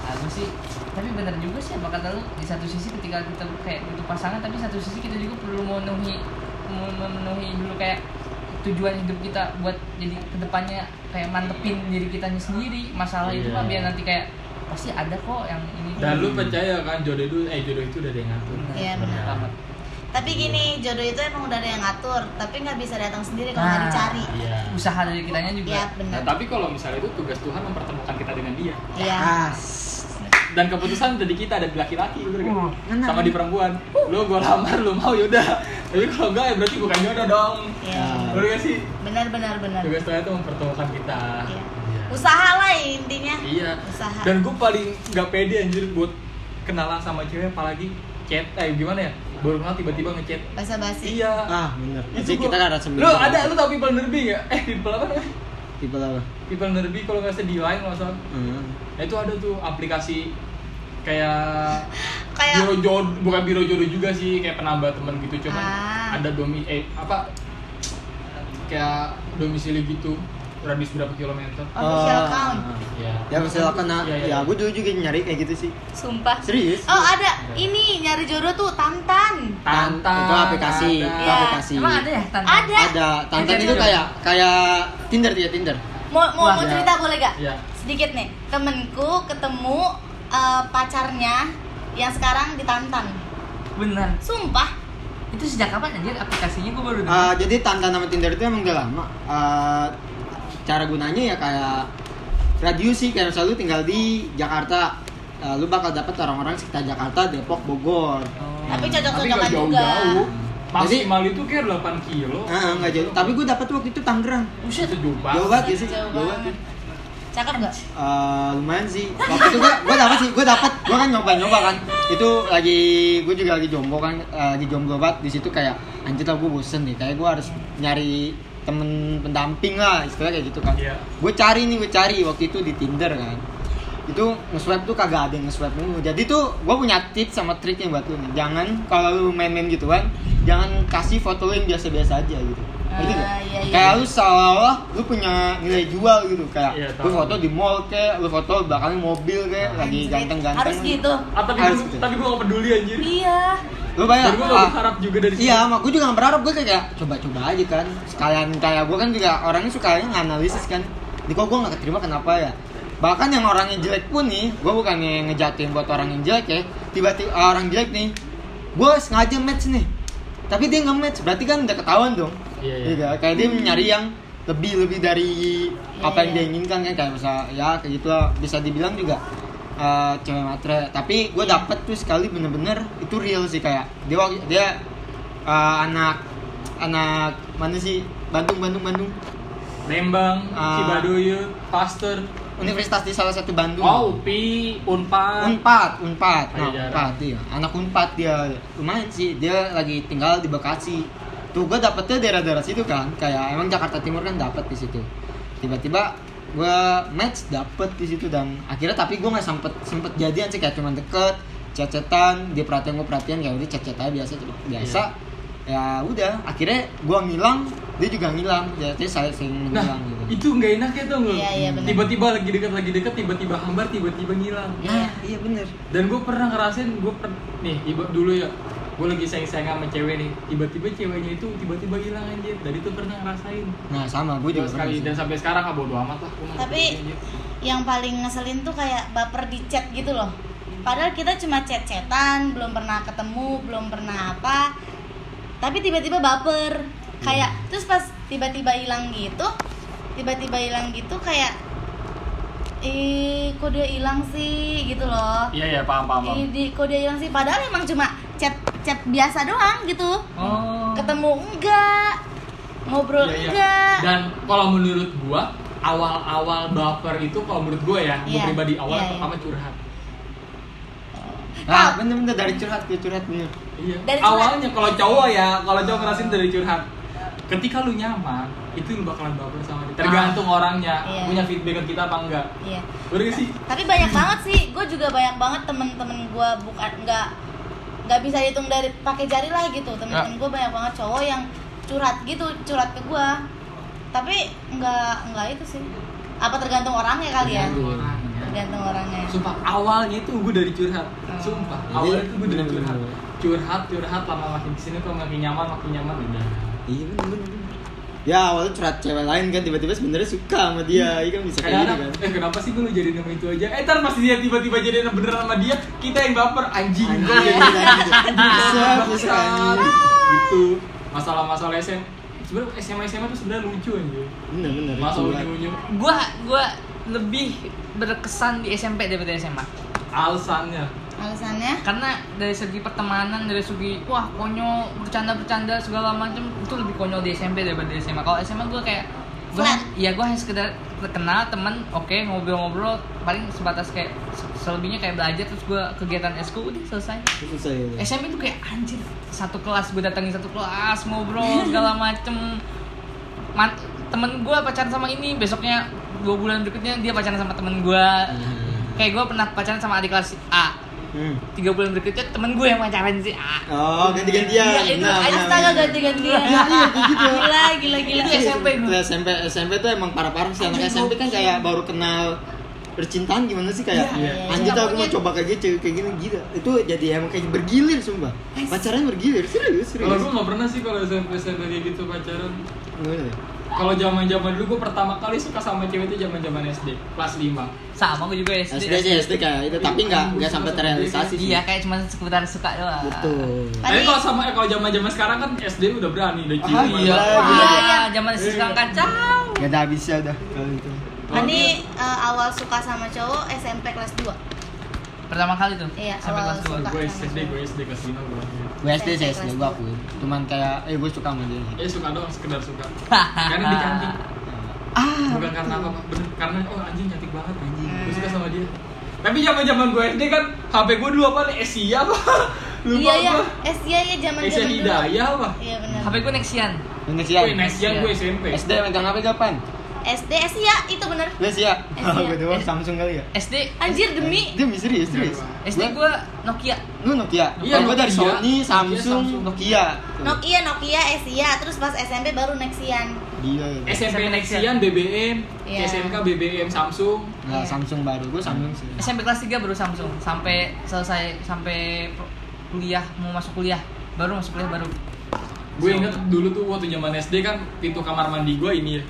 Aku sih, tapi benar juga sih apa kata lu di satu sisi ketika kita kayak butuh pasangan, tapi satu sisi kita juga perlu memenuhi mem- memenuhi dulu kayak tujuan hidup kita buat jadi ke depannya kayak mantepin diri kita sendiri masalah itu Iya. mah biar nanti kayak pasti ada kok yang ini Dan lu percaya kan jodoh itu eh jodoh itu udah ada yang ngatur. Iya, benar. banget. tapi gini jodoh itu emang udah ada yang ngatur tapi nggak bisa datang sendiri kalau nggak Nah. dicari Iya. usaha dari kitanya juga iya Nah, benar tapi kalau misalnya itu tugas Tuhan mempertemukan kita dengan dia. iya. Dan keputusan dari kita ada di laki-laki, bener Oh, kan? benar. Sama di perempuan. Lu gua lamar, lu mau yaudah. Tapi kalau enggak ya berarti bukan jodoh dong. iya Bener gak sih? benar benar benar Tugas Tuhan itu mempertemukan kita. Iya. Usaha lah intinya Iya. Usaha. Dan gue paling nggak pede anjir buat kenalan sama cewek apalagi chat eh gimana ya? Baru kenal tiba-tiba ngechat. basa basi Iya. Ah, bener. Itu Jadi gua- kita kan ada sembilan. Lu ada lu tau people nerbi nggak? Eh people apa? Tipe apa? People nerbi kalau nggak salah di line kalau nggak salah. Hmm. Nah, itu ada tuh aplikasi kayak kayak biro jodoh bukan biro jodoh juga sih kayak penambah teman gitu cuman Ah. ada domi eh apa kayak domisili gitu radius berapa kilometer official Oh. account ya Ya misalkan nah, Iya, iya. ya gue dulu juga nyari kayak gitu sih. sumpah Serius? oh ada ini nyari jodoh tuh tantan Tantan, itu aplikasi, ada. itu Iya. aplikasi. Emang ada ya tantan? ada Ada. Tantan itu kayak kayak Tinder dia Tinder. mau mau, Wah, mau ya. cerita boleh gak Iya. sedikit nih temenku ketemu eh, pacarnya yang sekarang di tantan Bener. sumpah Itu sejak kapan anjir aplikasinya gue baru dengar. Uh, jadi Tantan sama Tinder itu emang udah lama. Uh, cara gunanya ya kayak radius sih kayak misalnya lu tinggal di Jakarta, uh, lu bakal dapat orang-orang sekitar Jakarta, Depok, Bogor. Oh. tapi tapi cocok-cocokan nggak juga jauh-jauh Jadi- maksimal itu kayak 8 kilo Ah, nggak jauh. Tapi gue dapat waktu itu Tangerang. Buset, itu jauh banget Jauh banget ya sih. jauh Jauh banget banget. cakep gak Uh, lumayan sih. Waktu itu gue gue dapat sih, gue dapat, gue kan nyoba-nyoba kan. Itu lagi gue juga lagi jomblo kan, uh, lagi jomblo banget di situ kayak anjir lah gue bosen nih, kayak gue harus nyari temen pendamping lah, istilahnya kayak gitu kan. Iya. Gue cari nih, gue cari waktu itu di Tinder kan. Itu nge-swipe tuh kagak ada yang nge-swipe mulu. Jadi tuh gue punya tips sama triknya buat lu nih. Jangan kalau lu main-main gitu kan, jangan kasih foto lu yang biasa-biasa aja gitu. Ngerti? Ah, iya, iya. Kayak lu seolah lu punya nilai jual gitu kayak Iya, lu foto di mall kayak lu foto belakangnya mobil kayak lagi Anjrit. ganteng-ganteng harus gitu ah, tapi Harus gue gitu. tapi gue gak peduli anjir iya lu bayar. Dan gue gak ah, berharap juga dari iya mak gue juga gak berharap. Gue kayak coba-coba aja kan. Sekalian kayak gue kan juga orangnya suka nganalisis kan. Di kok gue gak keterima kenapa ya? Bahkan yang orangnya jelek pun nih gue bukannya ngejatuhin buat orang yang jelek ya. Tiba-tiba ah, orang jelek nih gue sengaja match nih. Tapi dia nggak match berarti kan udah ketahuan dong. Iya, iya. Iya, kayak dia nyari yang lebih lebih dari apa yang iya. dia inginkan kan. Kayak misal ya kayak gitu lah. Bisa dibilang juga eh, cewek matre. Tapi gue dapet tuh sekali bener-bener itu real sih kayak dia dia eh, anak anak mana sih? Bandung Bandung Bandung. Lembang, Ah. Cibadoyo, Pasteur. Universitas di salah satu Bandung. Oh, UPI, Unpad. Unpad, Unpad, nah. Unpad dia, anak Unpad dia. Lumayan sih, dia lagi tinggal di Bekasi. Tuh gue dapetnya daerah-daerah situ kan, kayak emang Jakarta Timur kan dapet di situ. Tiba-tiba gue match dapet di situ dan akhirnya tapi gue nggak sempet sempet jadian sih kayak cuma deket, chat-chatan, dia perhatian gue perhatian kayak udah chat-chat aja biasa biasa. Ya udah, akhirnya gue ngilang, dia juga ngilang, jadi saya sering Nah, ngilang gitu. itu nggak enak ya tuh Iya, iya, bener. Tiba-tiba lagi dekat lagi dekat, tiba-tiba hambar, tiba-tiba ngilang. Nah, iya bener. Dan gue pernah ngerasain, gue per nih ibu dulu ya, gue lagi sayang-sayang sama cewek nih, tiba-tiba ceweknya itu tiba-tiba hilang anjir. Dan itu pernah ngerasain. Nah sama, gue juga sekali pernah dan sampai sekarang ah bodo amat lah. Tapi- gitu, anjir. yang paling ngeselin tuh kayak baper di chat gitu loh padahal kita cuma chat-chatan belum pernah ketemu belum pernah apa tapi tiba-tiba baper kayak terus pas tiba-tiba hilang gitu tiba-tiba hilang gitu kayak ih kok dia hilang sih gitu loh Iya ya paham paham. paham. Ih, di, kok dia hilang sih padahal emang cuma chat chat biasa doang gitu Oh. ketemu enggak ngobrol Iya, iya. enggak Dan kalau menurut gua awal-awal baper itu kalau menurut gua ya, gua Iya, pribadi awal iya, iya. pertama curhat. Nah, bener-bener dari curhat ke curhat bener. Iya. Dari curhat. Awalnya kalau cowok ya, kalau cowok ngerasin dari curhat. Ketika lu nyaman, itu lu bakalan baper sama dia. Tergantung orangnya, Iya. punya feedback ke kita apa enggak. iya Bener gak sih? tapi banyak banget sih gue juga banyak banget temen-temen gue bukan nggak nggak bisa hitung dari pakai jari lah gitu temen-temen gue banyak banget cowok yang curhat gitu curhat ke gue tapi nggak nggak itu sih apa tergantung orangnya kali ya Tergantung orangnya. tergantung orangnya Sumpah awalnya itu gue dari curhat. Hmm. Sumpah, Jadi, awalnya itu gue dari curhat. Curhat, curhat lama makin ke sini kok makin nyaman, makin nyaman udah. Iya bener bener. Ya awalnya curhat cewek lain kan tiba-tiba sebenarnya suka sama dia, iya kan bisa kayak gitu kan. eh kenapa sih gue jadi nama itu aja? Eh ntar pasti dia tiba-tiba jadi nama beneran sama dia, kita yang baper anjing. Bangsat. anjing. Gitu. Masalah-masalah SM sebenarnya SMA SMA tuh sebenarnya lucu anjir. Bener bener. Masa curhat. unyu-unyu. Gua gua lebih berkesan di SMP daripada SMA. Alasannya alasannya Karena dari segi pertemanan, dari segi wah konyol, bercanda-bercanda segala macam itu lebih konyol di SMP daripada di SMA. Kalau SMA gua kayak gua Flat. ya gua hanya sekedar kenal teman, oke ngobrol-ngobrol, paling sebatas kayak se- selebihnya kayak belajar terus gua kegiatan eskul udah selesai. Itu saya. SMP tuh kayak anjir satu kelas gue datangin satu kelas ngobrol segala macem Man, temen gue pacaran sama ini besoknya dua bulan berikutnya dia pacaran sama temen gue kayak gue pernah pacaran sama adik kelas A Hmm. tiga bulan berikutnya temen gue yang pacaran sih ah Oh, ganti-gantian. Iya, itu Astaga ganti-gantian. Iya, kayak gitu. Gila, gila, gila. Itu SMP gue. SMP SMP tuh emang parah-parah sih anak SMP kan kayak baru kenal percintaan gimana sih kayak Iya, iya. anjir Nggak aku mau coba kayak gitu kayak gini gila itu jadi emang kayak bergilir sumpah pacaran bergilir serius Kalau serius gue nggak pernah sih kalau SMP SMP kayak gitu pacaran. Ya? Kalau zaman zaman dulu gue pertama kali suka sama cewek itu zaman zaman SD kelas 5 sama gue juga SD SD sih SD kayak itu tapi nggak nggak sampai terrealisasi iya kayak cuma sekedar suka doang. Betul. Tapi kalau sama kalau zaman zaman sekarang kan SD udah berani udah cium. Ah, iya. Wah, iya, iya. zaman sekarang kacau nggak ada habisnya udah kalau itu. Ani eh, awal suka sama cowok SMP kelas 2 pertama kali tuh Iya, sampai kelas dua. Gue SD gue SD kelas 5 gue. gue SD sih SD gue aku cuman kayak eh gue suka sama dia Eh suka doang sekedar suka. Karena dia cantik. ah Bukan karena apa, bener karena oh anjing cantik banget anjing. Gue suka sama dia. Tapi zaman zaman gue SD kan HP gue dulu apa nih Asia apa? Lupa Iya apa? iya ya zaman Asia. Hidayah apa? Iya benar. HP gue Nexian Indonesia Wih, Nesian gue SMP. SD megang HP kapan SD Asia itu bener. sih ya gue doang Samsung kali ya SD Anjir demi dia serius serius SD Gua- gue Nokia lu Nokia Iya, iya gue dari. Sony Nokia, Samsung. Nokia Nokia Nokia Asia terus pas SMP baru Nexian. Ya. SMP SMP Nexian, BBM, Iya. SMK BBM Samsung. Nah, Iya. Samsung baru gue Samsung sih. SMP kelas 3 baru Samsung sampai selesai sampai kuliah mau masuk kuliah baru masuk kuliah baru Gue inget dulu tuh waktu zaman SD kan pintu kamar mandi gue ini ya.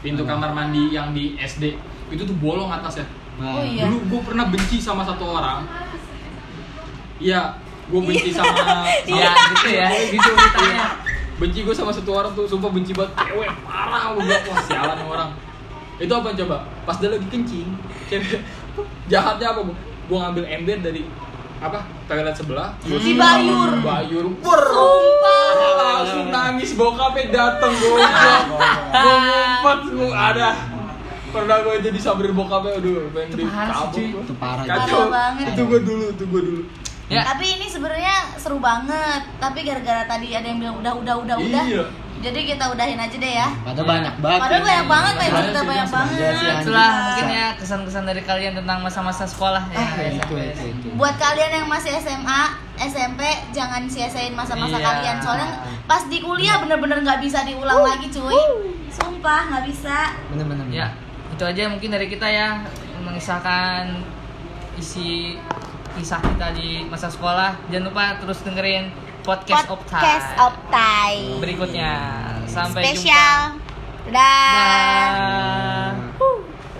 Pintu Hmm. kamar mandi yang di SD itu tuh bolong atas ya. Oh iya. Dulu gue pernah benci sama satu orang. Iya, gue benci sama, Iya, gitu ya. gitu ceritanya. Benci gue sama satu orang tuh, sumpah benci banget cewek parah gue bilang wah sialan nih orang. Itu apa coba? Pas dia lagi kencing, cewek jahatnya apa gue? Gue ngambil ember dari apa toilet sebelah, Di bayur. bayur, ber, langsung nangis bokapnya dateng gue, gue ngumpet, gue ada pernah gue jadi sambil bokapnya, aduh pengen cuy. gua. Itu parah. Kacau. Itu gue dulu, itu gue dulu. ya Tapi ini sebenarnya seru banget. Tapi gara-gara tadi ada yang bilang udah udah udah udah. Iya. Jadi kita udahin aja deh ya. Padahal banyak banget. Padahal banyak banget Banyak cerita banyak banget. Itulah mungkin ya kesan-kesan dari kalian tentang masa-masa sekolah ya Ah, itu, itu, itu. Buat kalian yang masih SMA, SMP jangan sia-siain masa-masa Iya. kalian. Soalnya pas di kuliah bener-bener nggak bisa diulang lagi cuy. Sumpah nggak bisa. Bener-bener. ya itu aja mungkin dari kita ya mengisahkan isi kisah kita di masa sekolah jangan lupa terus dengerin podcast, Podcast Optai Optai. berikutnya sampai Spesial. jumpa Dadah. Dah.